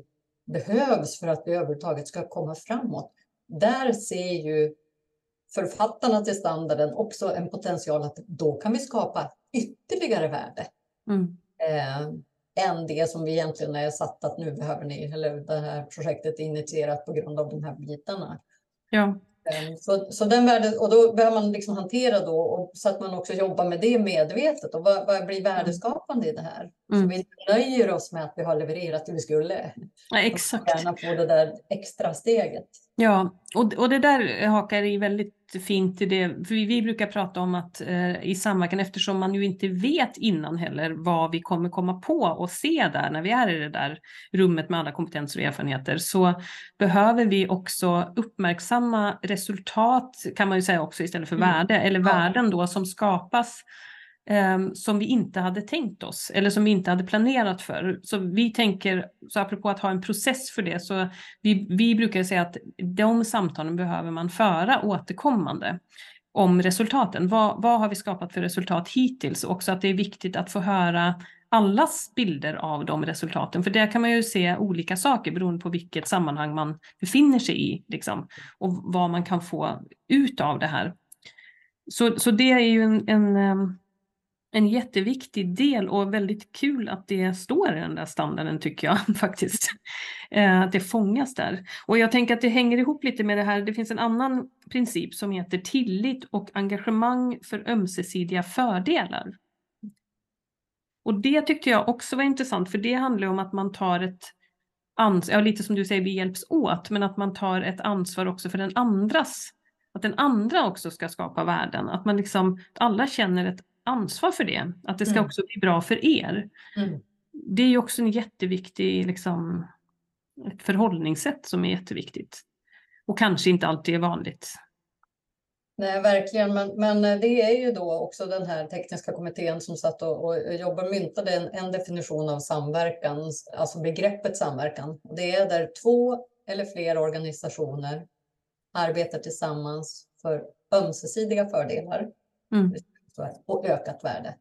behövs för att vi överhuvudtaget ska komma framåt. Där ser ju författarna till standarden också en potential att då kan vi skapa ytterligare värde. Mm. Eh, än det som vi egentligen är satt att nu behöver ni, eller det här projektet är initierat på grund av de här bitarna. Ja. Så, så den värde, och då behöver man liksom hantera då och så att man också jobbar med det medvetet. Och vad, vad blir värdeskapande i det här? Mm. Så vi nöjer oss med att vi har levererat det vi skulle. Ja, exakt. Och gärna få det där extra steget. Ja, och, och det där hakar i väldigt fint i det, för vi, vi brukar prata om att eh, i samverkan, eftersom man ju inte vet innan heller vad vi kommer komma på och se där när vi är i det där rummet med alla kompetenser och erfarenheter, så behöver vi också uppmärksamma resultat, kan man ju säga också istället för mm. värde, eller ja. värden då som skapas Ehm, som vi inte hade tänkt oss eller som vi inte hade planerat för. Så vi tänker, så apropå att ha en process för det, så vi, vi brukar säga att de samtalen behöver man föra återkommande om resultaten. Vad, vad har vi skapat för resultat hittills? Också att det är viktigt att få höra allas bilder av de resultaten. För där kan man ju se olika saker beroende på vilket sammanhang man befinner sig i. Liksom, och vad man kan få ut av det här. Så, så det är ju en, en ehm, en jätteviktig del och väldigt kul att det står i den där standarden tycker jag faktiskt. Eh, att det fångas där. Och jag tänker att det hänger ihop lite med det här. Det finns en annan princip som heter tillit och engagemang för ömsesidiga fördelar. Och det tyckte jag också var intressant för det handlar om att man tar ett ansvar, ja, lite som du säger, vi hjälps åt, men att man tar ett ansvar också för den andras att den andra också ska skapa värden, att man liksom, alla känner ett ansvar för det, att det ska mm. också bli bra för er. Mm. Det är ju också en jätteviktig liksom, ett förhållningssätt som är jätteviktigt. Och kanske inte alltid är vanligt. Nej, verkligen. Men, men det är ju då också den här tekniska kommittén som satt och, och jobbade myntade en, en definition av samverkan, alltså begreppet samverkan. Det är där två eller fler organisationer arbetar tillsammans för ömsesidiga fördelar. Mm och ökat värde.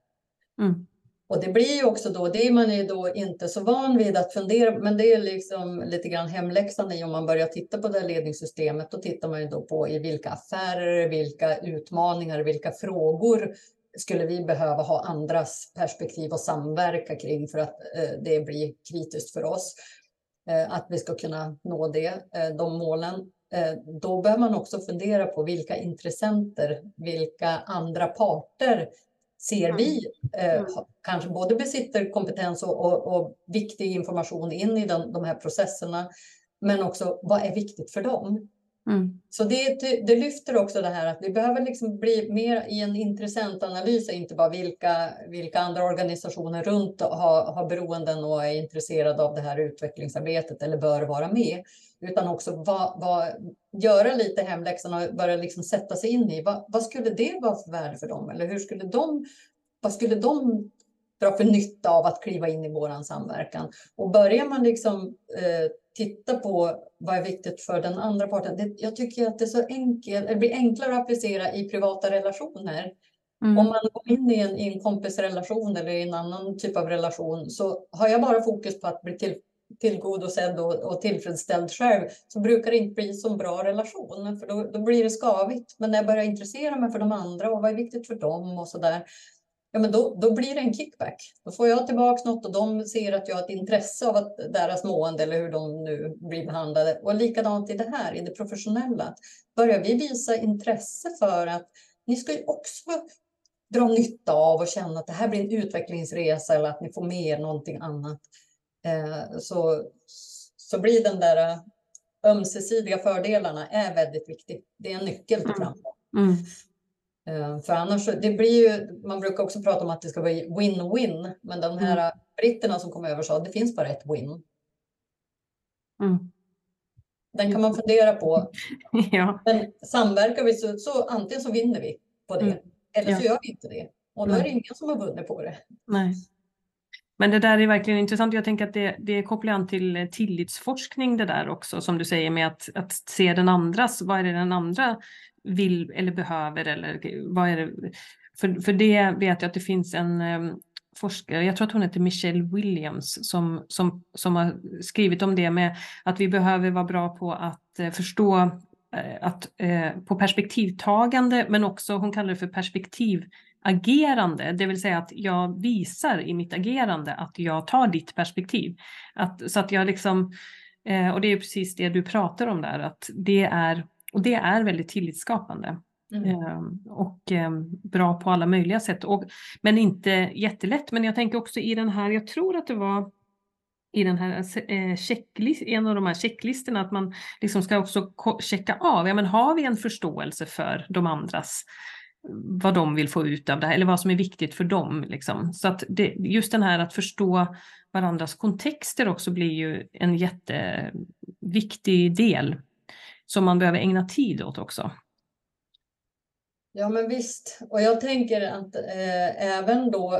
Mm. Och det blir ju också då, det är man ju då inte så van vid att fundera, men det är liksom lite grann hemläxan i om man börjar titta på det här ledningssystemet, då tittar man ju då på i vilka affärer, vilka utmaningar, vilka frågor skulle vi behöva ha andras perspektiv och samverka kring för att eh, det blir kritiskt för oss. Eh, att vi ska kunna nå det, eh, de målen. Eh, då bör man också fundera på vilka intressenter, vilka andra parter ser vi eh, mm. kanske både besitter kompetens och, och, och, viktig information in i den, de här processerna, men också vad är viktigt för dem? Mm. Så det, det, lyfter också det här att vi behöver liksom bli mer i en intressentanalys, inte bara vilka, vilka andra organisationer runt har, har beroenden och är intresserade av det här utvecklingsarbetet eller bör vara med, utan också va, va, göra lite hemläxan och börja liksom sätta sig in i vad, vad skulle det vara för värde för dem? Eller hur skulle de, vad skulle de dra för nytta av att kliva in i våran samverkan? Och börjar man liksom eh, titta på vad är viktigt för den andra parten. Det, jag tycker att det, är så enkelt, det blir enklare att applicera i privata relationer. Mm. Om man går in i en, i en kompisrelation eller i en annan typ av relation så har jag bara fokus på att bli till, tillgodosedd och, och tillfredsställd själv så brukar det inte bli så bra relation för då, då blir det skavigt. Men när jag börjar intressera mig för de andra och vad är viktigt för dem och så där ja, men då, då blir det en kickback. Då får jag tillbaka något och de ser att jag har ett intresse av att deras mående eller hur de nu blir behandlade. Och likadant i det här, i det professionella. Börjar vi visa intresse för att ni ska ju också dra nytta av och känna att det här blir en utvecklingsresa eller att ni får med er någonting annat. Eh, så, så blir den där eh, ömsesidiga fördelarna är väldigt viktig. Det är en nyckel till mm. framgång. Mm. Eh, för annars, det blir ju, man brukar också prata om att det ska vara win-win, men de här mm. britterna som kom över sa att det finns bara ett win. Mm. Den kan man fundera på. ja. Men samverkar vi så, så antingen så vinner vi på det, mm. eller ja. så gör vi inte det. Och då är det ingen som har vunnit på det. Nej. Men det där är verkligen intressant. Jag tänker att det, det kopplar an till tillitsforskning det där också, som du säger med att, att se den andras, vad är det den andra vill eller behöver eller vad är det? För, för det vet jag att det finns en um, forskare, jag tror att hon heter Michelle Williams, som, som, som har skrivit om det med att vi behöver vara bra på att uh, förstå uh, att, uh, på perspektivtagande, men också, hon kallar det för perspektivagerande, det vill säga att jag visar i mitt agerande att jag tar ditt perspektiv. Att, så att jag liksom, och det är precis det du pratar om där, att det är, och det är väldigt tillitsskapande. Mm. Ehm, och ehm, bra på alla möjliga sätt. Och, men inte jättelätt. Men jag tänker också i den här, jag tror att det var i den här eh, checklist, en av de här checklistorna att man liksom ska också checka av, ja men har vi en förståelse för de andras vad de vill få ut av det här eller vad som är viktigt för dem. Liksom. Så att det, just den här att förstå varandras kontexter också blir ju en jätteviktig del som man behöver ägna tid åt också. Ja, men visst. Och jag tänker att eh, även då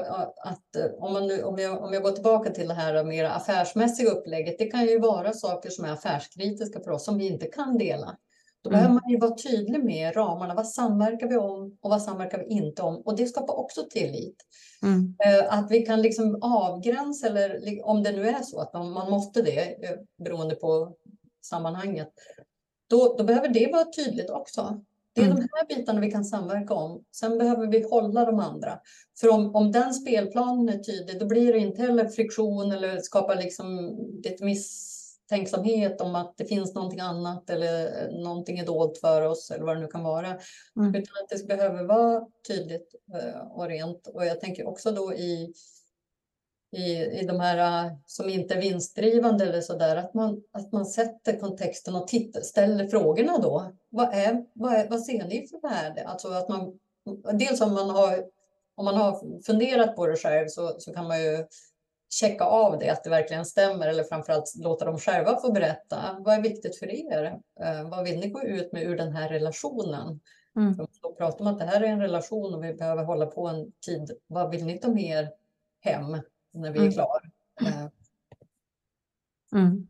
att eh, om, man nu, om, jag, om jag går tillbaka till det här mer affärsmässiga upplägget, det kan ju vara saker som är affärskritiska för oss som vi inte kan dela. Då mm. behöver man ju vara tydlig med ramarna. Vad samverkar vi om och vad samverkar vi inte om? Och det skapar också tillit. Mm. Eh, att vi kan liksom avgränsa, eller om det nu är så att man, man måste det, eh, beroende på sammanhanget, då, då behöver det vara tydligt också. Det är mm. de här bitarna vi kan samverka om. Sen behöver vi hålla de andra. För om, om den spelplanen är tydlig, då blir det inte heller friktion eller skapar liksom lite misstänksamhet om att det finns någonting annat eller någonting är dolt för oss eller vad det nu kan vara. Mm. Utan att det behöver vara tydligt eh, och rent. Och jag tänker också då i i, i de här äh, som inte är vinstdrivande eller så där, att man, att man sätter kontexten och tittar, ställer frågorna då. Vad, är, vad, är, vad ser ni för värde? Alltså att man, dels om man har, om man har funderat på det själv så, så kan man ju checka av det, att det verkligen stämmer eller framförallt låta dem själva få berätta. Vad är viktigt för er? Eh, vad vill ni gå ut med ur den här relationen? Mm. För då pratar om att det här är en relation och vi behöver hålla på en tid. Vad vill ni ta med er hem? När vi är mm. klara. Eh. Mm.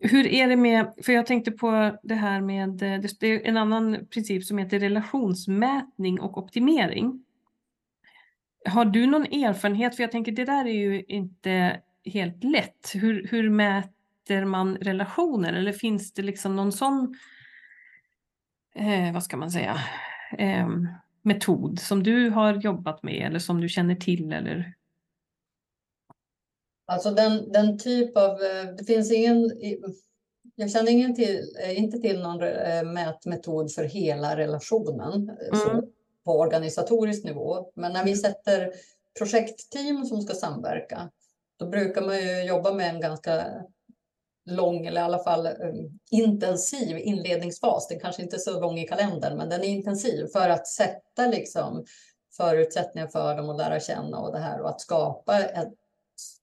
Hur är det med, för jag tänkte på det här med, det är en annan princip som heter relationsmätning och optimering. Har du någon erfarenhet, för jag tänker det där är ju inte helt lätt. Hur, hur mäter man relationer eller finns det liksom någon sån, eh, vad ska man säga, eh, metod som du har jobbat med eller som du känner till? Eller? Alltså den, den typ av, eh, det finns ingen, jag känner ingen till, eh, inte till någon eh, mätmetod för hela relationen mm. på organisatorisk nivå. Men när vi mm. sätter projektteam som ska samverka, då brukar man ju jobba med en ganska lång eller i alla fall um, intensiv inledningsfas. Den kanske inte är så lång i kalendern, men den är intensiv för att sätta liksom förutsättningar för dem att lära känna och det här och att skapa ett,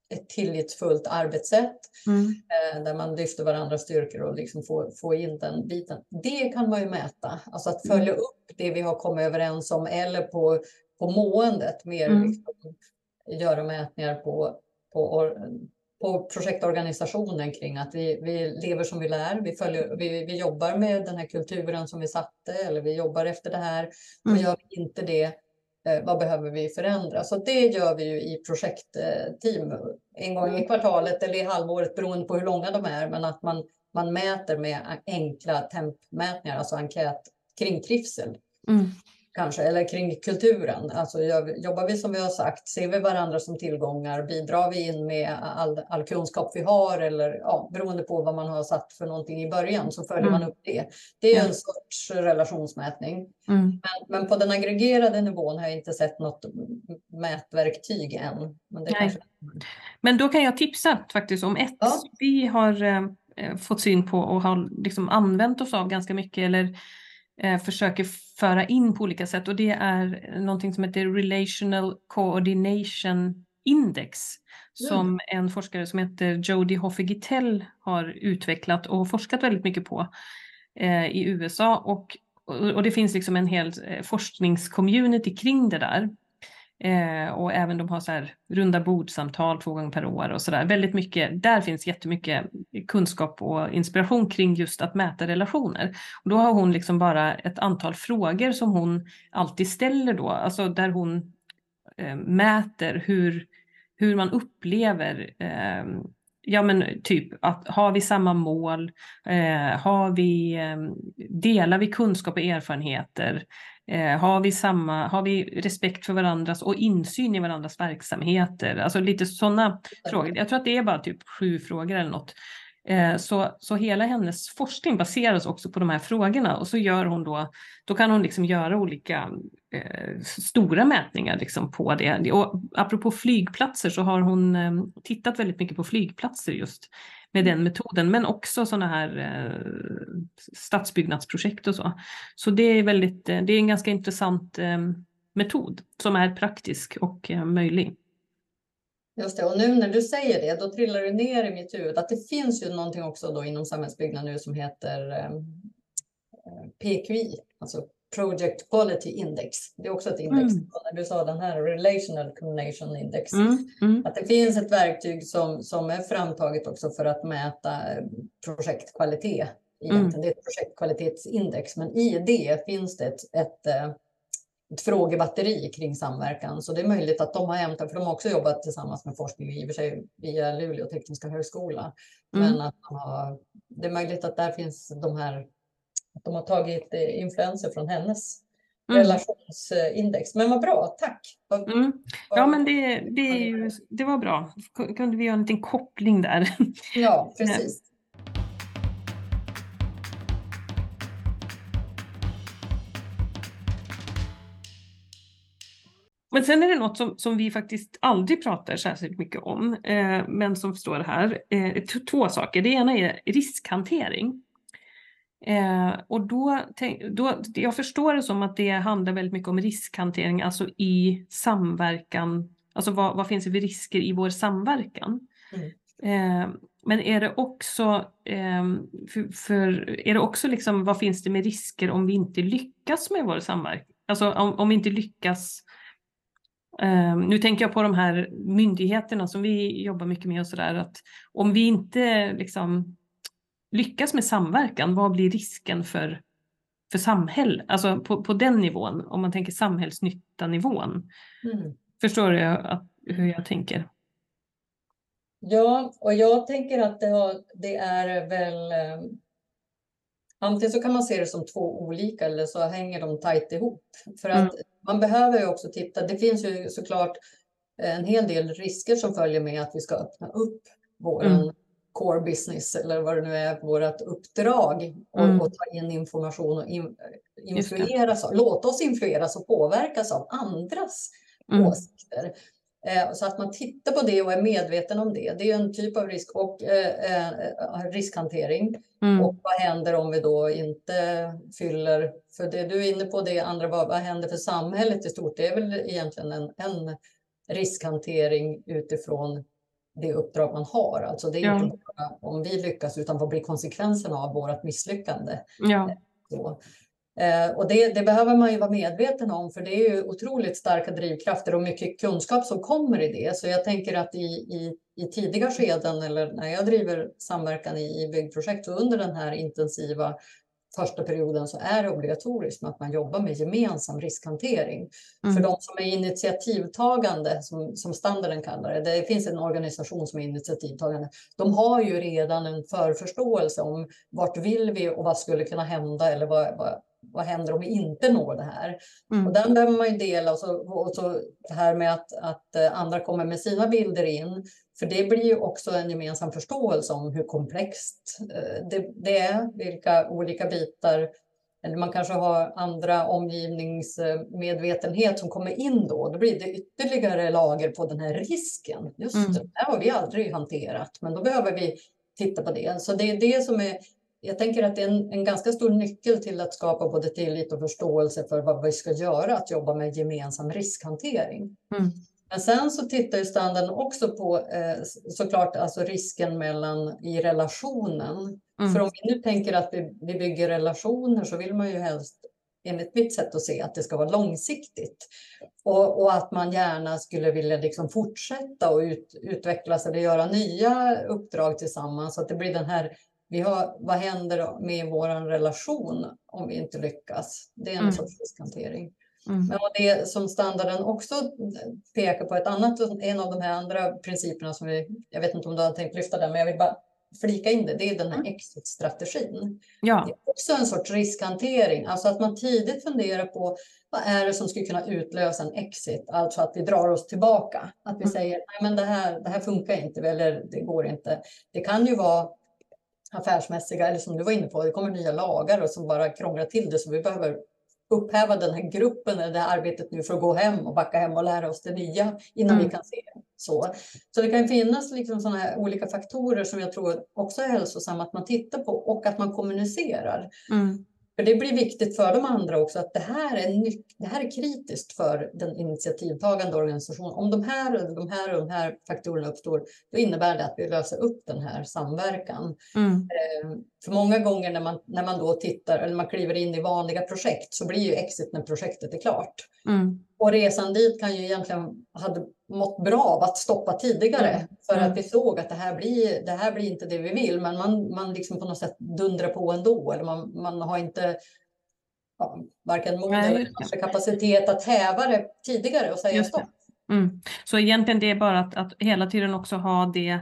ett tillitsfullt arbetssätt mm. eh, där man lyfter varandras styrkor och liksom får, får in den biten. Det kan man ju mäta, alltså att följa mm. upp det vi har kommit överens om eller på, på måendet mer mm. liksom, göra mätningar på, på på projektorganisationen kring att vi, vi lever som vi lär. Vi, följer, vi, vi jobbar med den här kulturen som vi satte eller vi jobbar efter det här. Och mm. gör vi inte det, eh, vad behöver vi förändra? Så det gör vi ju i projektteam en gång i kvartalet eller i halvåret beroende på hur långa de är. Men att man, man mäter med enkla tempmätningar, alltså enkät kring trivsel. Mm kanske, eller kring kulturen. Alltså jobbar vi som vi har sagt, ser vi varandra som tillgångar, bidrar vi in med all, all kunskap vi har eller ja, beroende på vad man har satt för någonting i början så följer mm. man upp det. Det är ja. en sorts relationsmätning. Mm. Men, men, på den aggregerade nivån har jag inte sett något mätverktyg än. Men, det kanske... men då kan jag tipsa faktiskt om ett ja. vi har eh, fått syn på och har liksom använt oss av ganska mycket eller försöker föra in på olika sätt och det är någonting som heter Relational Coordination Index som mm. en forskare som heter Jody Hoffe-Gittell har utvecklat och forskat väldigt mycket på eh, i USA och, och det finns liksom en hel eh, forskningscommunity kring det där. Eh, och även de har så här runda bordsamtal två gånger per år och så där. Väldigt mycket, där finns jättemycket kunskap och inspiration kring just att mäta relationer. Och då har hon liksom bara ett antal frågor som hon alltid ställer då, alltså där hon eh, mäter hur, hur man upplever eh, ja men typ att har vi samma mål? Eh, har vi, eh, delar vi kunskap och erfarenheter? Eh, har, vi samma, har vi respekt för varandras och insyn i varandras verksamheter? Alltså lite sådana frågor. Jag tror att det är bara typ sju frågor eller något. Eh, så, så hela hennes forskning baseras också på de här frågorna och så gör hon då, då kan hon liksom göra olika eh, stora mätningar liksom på det. Och apropå flygplatser så har hon eh, tittat väldigt mycket på flygplatser just med den metoden, men också sådana här eh, stadsbyggnadsprojekt och så. Så det är väldigt, eh, det är en ganska intressant eh, metod som är praktisk och eh, möjlig. Just det, och nu när du säger det, då trillar det ner i mitt huvud att det finns ju någonting också då inom samhällsbyggnad nu som heter eh, PQI, alltså Project Quality Index. Det är också ett index. Mm. När du sa den här Relational Coordination Index. Mm. Mm. Att det finns ett verktyg som, som är framtaget också för att mäta eh, projektkvalitet. Egentligen. Mm. Det är ett projektkvalitetsindex, men i det finns det ett, ett, eh, ett frågebatteri kring samverkan. Så det är möjligt att de har hämtat, för de har också jobbat tillsammans med forskning i och för sig via Luleå tekniska högskola. Mm. Men att de har, det är möjligt att där finns de här att de har tagit eh, influenser från hennes mm. relationsindex. Men vad bra, tack! Mm. Ja, men det, det, det var bra. Kunde vi göra en liten koppling där? Ja, precis. Men sen är det något som, som vi faktiskt aldrig pratar särskilt mycket om, eh, men som står här. Eh, två saker. Det ena är riskhantering. Eh, och då, då, jag förstår det som att det handlar väldigt mycket om riskhantering, alltså i samverkan, alltså vad, vad finns det för risker i vår samverkan? Mm. Eh, men är det också, eh, för, för, är det också liksom, vad finns det med risker om vi inte lyckas med vår samverkan? Alltså om, om vi inte lyckas Uh, nu tänker jag på de här myndigheterna som vi jobbar mycket med och sådär att om vi inte liksom lyckas med samverkan, vad blir risken för, för samhälle? Alltså på, på den nivån, om man tänker samhällsnyttanivån. Mm. Förstår du att, hur jag tänker? Ja, och jag tänker att det, har, det är väl... Eh, antingen så kan man se det som två olika eller så hänger de tajt ihop. För att mm. man behöver ju också titta. Det finns ju såklart en hel del risker som följer med att vi ska öppna upp våran mm core business eller vad det nu är, vårt uppdrag och, mm. och, ta in information och in, influeras av, låta oss influeras och påverkas av andras mm. åsikter. Eh, så att man tittar på det och är medveten om det. Det är en typ av risk och eh, eh, riskhantering. Mm. Och vad händer om vi då inte fyller, för det du är inne på det andra, vad, vad händer för samhället i stort? Det är väl egentligen en, en riskhantering utifrån det uppdrag man har. Alltså det är ja. inte bara om vi lyckas utan vad blir konsekvenserna av vårt misslyckande? Ja. Så. Eh, och det, det, behöver man ju vara medveten om för det är ju otroligt starka drivkrafter och mycket kunskap som kommer i det. Så jag tänker att i, i, i tidiga skeden eller när jag driver samverkan i, i byggprojekt och under den här intensiva första perioden så är det obligatoriskt att man jobbar med gemensam riskhantering. Mm. För de som är initiativtagande, som, som standarden kallar det, det finns en organisation som är initiativtagande, de har ju redan en förförståelse om vart vill vi och vad skulle kunna hända eller vad, vad, vad händer om vi inte når det här? Mm. Och den behöver man ju dela och så, och så det här med att, att eh, andra kommer med sina bilder in. För det blir ju också en gemensam förståelse om hur komplext eh, det, det är, vilka olika bitar eller man kanske har andra omgivningsmedvetenhet som kommer in då. Då blir det ytterligare lager på den här risken. Just mm. det, här har vi aldrig hanterat, men då behöver vi titta på det. Så det är det som är jag tänker att det är en, en, ganska stor nyckel till att skapa både tillit och förståelse för vad vi ska göra, att jobba med gemensam riskhantering. Mm. Men sen så tittar ju standarden också på eh, såklart alltså risken mellan i relationen. Mm. För om vi nu tänker att vi, vi bygger relationer så vill man ju helst enligt mitt sätt att se, att det ska vara långsiktigt. Och, och att man gärna skulle vilja liksom fortsätta och ut, utvecklas eller göra nya uppdrag tillsammans. Så att det blir den här, vi har, vad händer med vår relation om vi inte lyckas? Det är en mm. sorts riskhantering. Mm. Men det som standarden också pekar på, ett annat, en av de här andra principerna som vi, jag vet inte om du har tänkt lyfta den, men jag vill bara flika in det, det är den här mm. exit-strategin. Ja. Det är också en sorts riskhantering, alltså att man tidigt funderar på vad är det som skulle kunna utlösa en exit, alltså att vi drar oss tillbaka. Att vi mm. säger, nej men det här, det här funkar inte, eller det går inte. Det kan ju vara affärsmässiga, eller som du var inne på, det kommer nya lagar och som bara krånglar till det, så vi behöver upphäva den här gruppen eller det här arbetet nu för att gå hem och backa hem och lära oss det nya innan mm. vi kan se så. Så det kan finnas liksom sådana här olika faktorer som jag tror också är hälsosamma att man tittar på och att man kommunicerar. Mm. För det blir viktigt för de andra också att det här är, det här är kritiskt för den initiativtagande organisationen. Om de här de här och de här faktorerna uppstår, då innebär det att vi löser upp den här samverkan. Mm. Eh, för många gånger när man, när man då tittar eller man kliver in i vanliga projekt så blir ju exit när projektet är klart. Mm. Och resan dit kan ju egentligen hade mått bra av att stoppa tidigare mm. för att mm. vi såg att det här blir, det här blir inte det vi vill. Men man, man liksom på något sätt dundrar på ändå. Eller man, man har inte ja, varken mod eller kapacitet att häva det tidigare och säga stopp. Mm. Så egentligen det är bara att, att hela tiden också ha det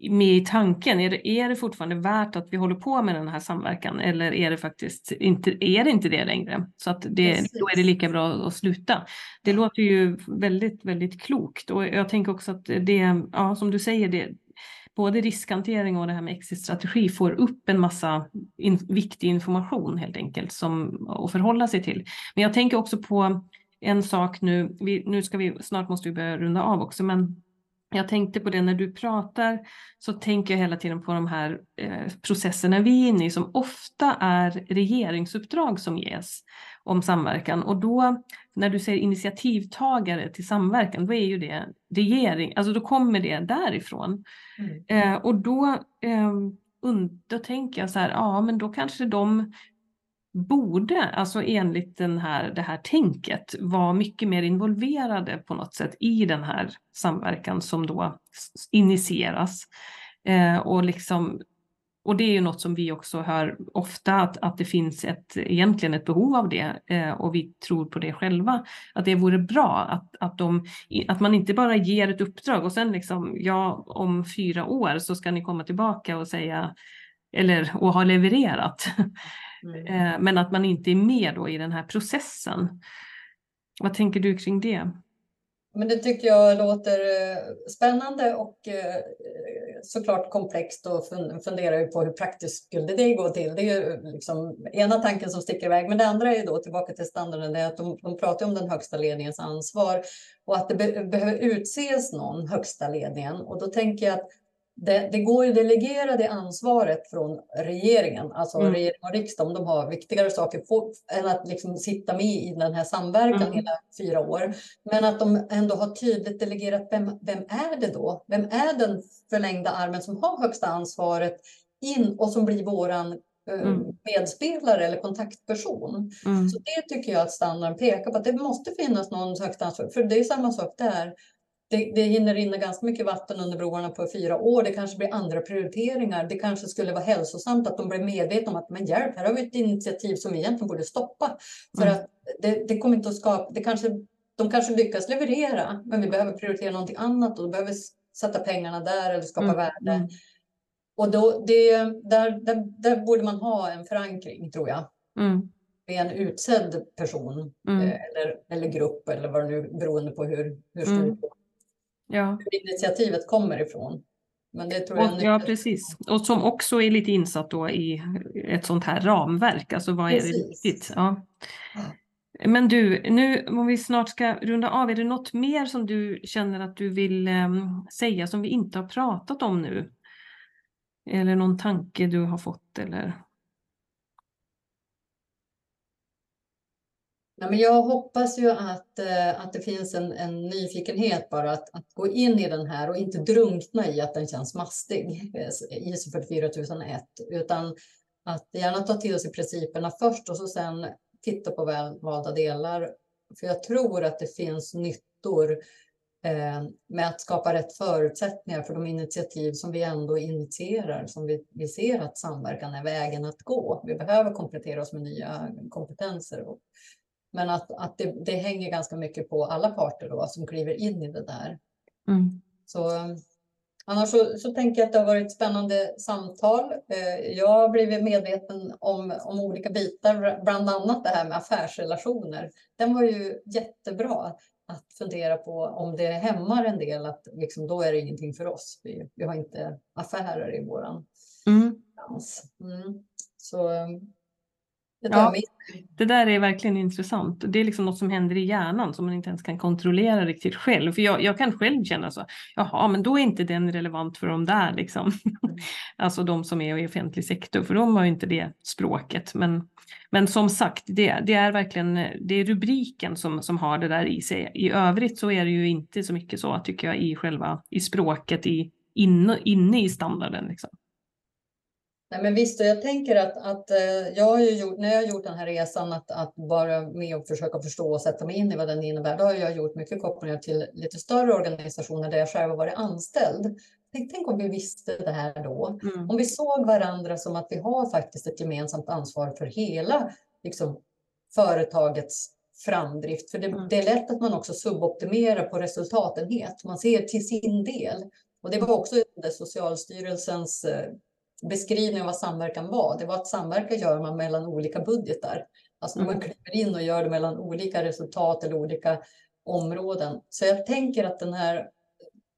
med i tanken? Är det, är det fortfarande värt att vi håller på med den här samverkan eller är det faktiskt inte, är det, inte det längre? Så att det, då är det lika bra att sluta. Det låter ju väldigt, väldigt klokt och jag tänker också att det, ja som du säger, det, både riskhantering och det här med exit-strategi får upp en massa in, viktig information helt enkelt som, att förhålla sig till. Men jag tänker också på en sak nu, vi, nu ska vi, snart måste vi börja runda av också, men jag tänkte på det när du pratar så tänker jag hela tiden på de här eh, processerna vi är inne i som ofta är regeringsuppdrag som ges om samverkan och då när du säger initiativtagare till samverkan då är ju det regering, alltså då kommer det därifrån. Mm. Eh, och då, eh, då tänker jag så här, ja men då kanske de borde, alltså enligt den här, det här tänket, vara mycket mer involverade på något sätt i den här samverkan som då initieras. Eh, och, liksom, och det är ju något som vi också hör ofta, att, att det finns ett, egentligen ett behov av det eh, och vi tror på det själva, att det vore bra att, att, de, att man inte bara ger ett uppdrag och sen liksom, ja, om fyra år så ska ni komma tillbaka och säga, eller och ha levererat. Mm. Eh, men att man inte är med då i den här processen. Vad tänker du kring det? Men det tycker jag låter eh, spännande och eh, såklart komplext och funderar ju på hur praktiskt skulle det gå till. Det är ju liksom ena tanken som sticker iväg, men det andra är ju då tillbaka till standarden, det är att de, de pratar om den högsta ledningens ansvar och att det be behöver utses någon högsta ledningen. Och då tänker jag att det, det, går ju att delegera det ansvaret från regeringen, alltså mm. regering och riksdag, om de har viktigare saker på, än att liksom sitta med i den här samverkan mm. hela fyra år. Men att de ändå har tydligt delegerat, vem, vem är det då? Vem är den förlängda armen som har högsta ansvaret in och som blir våran eh, mm. medspelare eller kontaktperson. Mm. Så det tycker jag att standarden pekar på, att det måste finnas någon högsta ansvar. För det är samma sak där det, det hinner rinna ganska mycket vatten under broarna på fyra år. Det kanske blir andra prioriteringar. Det kanske skulle vara hälsosamt att de blir medvetna om att men hjälp, här har vi ett initiativ som vi egentligen borde stoppa. För mm. att det, det, kommer inte att skapa, det kanske, de kanske lyckas leverera, men vi behöver prioritera någonting annat och då behöver sätta pengarna där eller skapa mm. värde. Mm. Och då, det, där, där, där borde man ha en förankring, tror jag. Mm med en utsedd person mm. Eh, eller, eller grupp eller vad det nu beroende på hur, hur stor mm ja. hur initiativet kommer ifrån. Men det tror jag och, ja, precis. Och som också är lite insatt då i ett sånt här ramverk. Alltså vad precis. är det viktigt? Ja. Men du, nu om vi snart ska runda av, är det något mer som du känner att du vill um, säga som vi inte har pratat om nu? Eller någon tanke du har fått eller? Ja, men jag hoppas ju att, eh, att det finns en, en nyfikenhet bara att, att gå in i den här och inte drunkna i att den känns mastig, eh, ISO 44001, utan att gärna ta till sig principerna först och så sen titta på välvalda delar. För jag tror att det finns nyttor eh, med att skapa rätt förutsättningar för de initiativ som vi ändå initierar, som vi, vi ser att samverkan är vägen att gå. Vi behöver komplettera oss med nya kompetenser. Och, men att, att det, det hänger ganska mycket på alla parter då, som kliver in i det där. Mm. Så Annars så, så, tänker jag att det har varit ett spännande samtal. Eh, jag har blivit medveten om, om olika bitar, bland annat det här med affärsrelationer. Den var ju jättebra att fundera på om det hämmar en del, att liksom, då är det ingenting för oss. Vi, vi har inte affärer i våran mm. Mm. Så ja, det där är verkligen intressant. Det är liksom något som händer i hjärnan som man inte ens kan kontrollera riktigt själv. För jag, jag kan själv känna så, jaha, men då är inte den relevant för de där, liksom. Mm. alltså de som är i offentlig sektor, för de har ju inte det språket. Men, men som sagt, det, det är verkligen det är rubriken som, som har det där i sig. I övrigt så är det ju inte så mycket så, tycker jag, i själva i språket, i, inne, inne i standarden. Liksom. Nej, men visst, och jag tänker att, att eh, jag har ju gjort, när jag har gjort den här resan att, att vara med och försöka förstå och sätta mig in i vad den innebär, då har jag gjort mycket kopplingar till lite större organisationer där jag själv har varit anställd. Tänk, tänk om vi visste det här då. Mm. Om vi såg varandra som att vi har faktiskt ett gemensamt ansvar för hela liksom, företagets framdrift. För det, mm. det är lätt att man också suboptimerar på resultatenhet. Man ser till sin del. Och det var också Socialstyrelsens eh, beskrivning av vad samverkan var. Det var att samverka gör man mellan olika budgetar. Alltså när man mm. kliver in och gör det mellan olika resultat eller olika områden. Så jag tänker att det här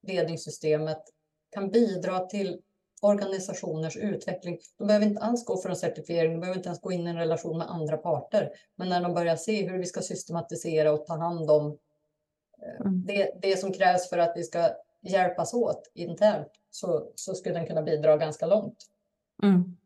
ledningssystemet kan bidra till organisationers utveckling. De behöver inte alls gå för en certifiering, de behöver inte ens gå in i en relation med andra parter. Men när de börjar se hur vi ska systematisera och ta hand om eh, mm. det, det som krävs för att vi ska hjälpas åt internt så, så skulle den kunna bidra ganska långt. Mm.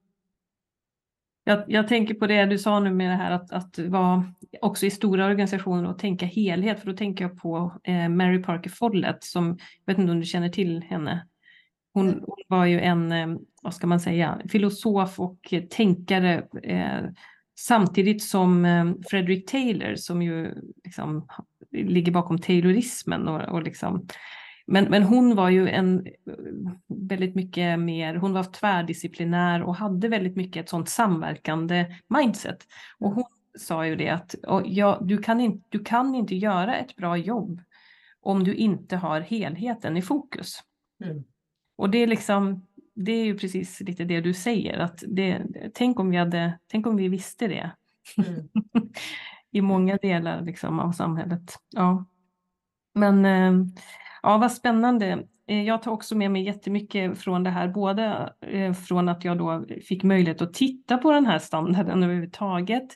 Jag, jag, tänker på det du sa nu med det här att, att vara också i stora organisationer och tänka helhet, för då tänker jag på eh, Mary Parker Follett som, jag vet inte om du känner till henne. Hon, mm. hon var ju en, eh, vad ska man säga, filosof och tänkare eh, samtidigt som eh, Frederick Taylor som ju liksom, ligger bakom taylorismen och, och liksom, men, men hon var ju en väldigt mycket mer, hon var tvärdisciplinär och hade väldigt mycket ett sånt samverkande mindset. Och hon sa ju det att ja, du, kan in, du kan inte göra ett bra jobb om du inte har helheten i fokus. Mm. Och det är liksom, det är ju precis lite det du säger, att det, tänk, om vi hade, tänk om vi visste det. Mm. I många delar liksom av samhället. Ja. Men eh, Ja, vad spännande. Eh, jag tar också med mig jättemycket från det här, både eh, från att jag då fick möjlighet att titta på den här standarden överhuvudtaget.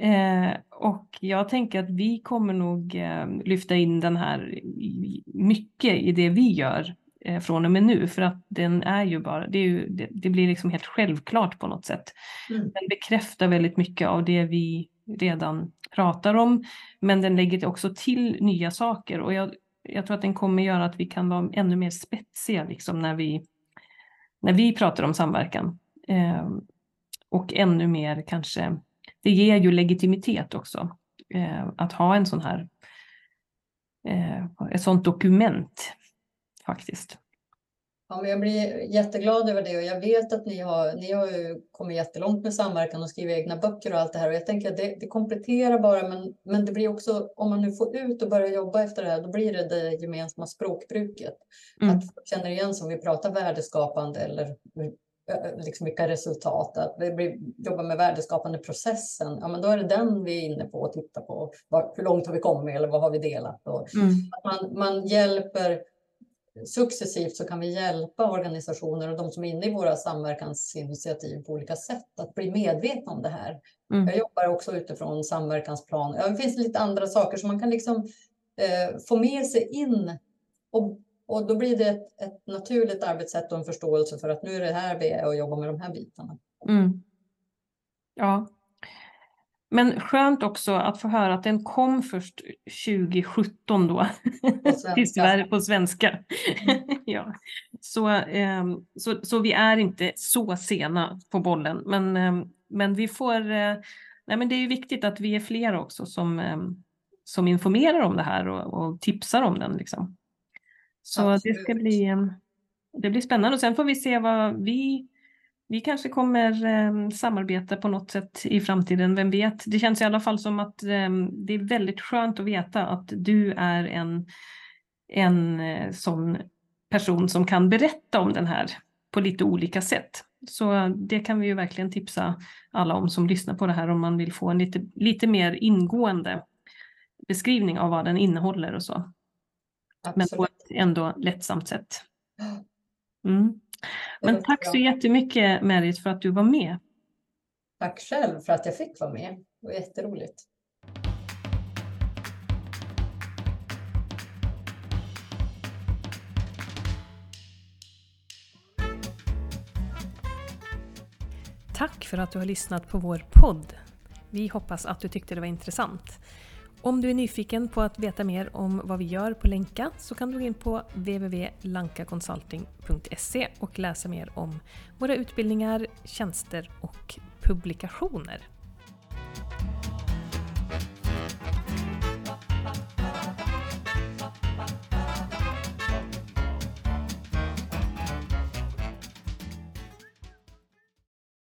Eh, och jag tänker att vi kommer nog lyfta in den här mycket i det vi gör från och med nu, för att den är ju bara, det, ju, det, det blir liksom helt självklart på något sätt. Mm. Den bekräftar väldigt mycket av det vi redan pratar om, men den lägger också till nya saker och jag jag tror att den kommer göra att vi kan vara ännu mer spetsiga liksom, när, vi, när vi pratar om samverkan. Eh, och ännu mer kanske, det ger ju legitimitet också eh, att ha en sån här, eh, ett sånt dokument faktiskt. Ja, men jag blir jätteglad över det och jag vet att ni har, ni har ju kommit jättelångt med samverkan och skrivit egna böcker och allt det här. Och jag tänker att det, det kompletterar bara, men, men det blir också, om man nu får ut och börjar jobba efter det här, då blir det det gemensamma språkbruket. Mm. Att folk känner igen som vi pratar värdeskapande eller liksom vilka resultat, att vi blir, jobbar med värdeskapande processen, ja men då är det den vi är inne på och tittar på. Var, hur långt har vi kommit eller vad har vi delat? Och mm. att man, man hjälper successivt så kan vi hjälpa organisationer och de som är inne i våra samverkansinitiativ på olika sätt att bli medvetna om det här. Mm. Jag jobbar också utifrån samverkansplan. Ja, det finns lite andra saker som man kan liksom eh, få med sig in och, och då blir det ett, ett, naturligt arbetssätt och en förståelse för att nu är det här vi är och jobbar med de här bitarna. Mm. Ja, men skönt också att få höra att den kom först 2017 då. På svenska. på svenska. ja. så, eh, så, så vi är inte så sena på bollen. Men, eh, men vi får, eh, Nej, men det är ju viktigt att vi är fler också som, ehm, som informerar om det här och, och tipsar om den. Liksom. Så Absolut. det ska bli, ehm, det blir spännande och sen får vi se vad vi vi kanske kommer eh, samarbeta på något sätt i framtiden, vem vet? Det känns i alla fall som att eh, det är väldigt skönt att veta att du är en, en eh, sån person som kan berätta om den här på lite olika sätt. Så det kan vi ju verkligen tipsa alla om som lyssnar på det här om man vill få en lite, lite mer ingående beskrivning av vad den innehåller och så. Absolut. Men på ett ändå lättsamt sätt. Mm. Men tack så jättemycket Merit för att du var med. Tack själv för att jag fick vara med. Det var jätteroligt. Tack för att du har lyssnat på vår podd. Vi hoppas att du tyckte det var intressant. Om du är nyfiken på att veta mer om vad vi gör på Länka så kan du gå in på www.lankaconsulting.se och läsa mer om våra utbildningar, tjänster och publikationer.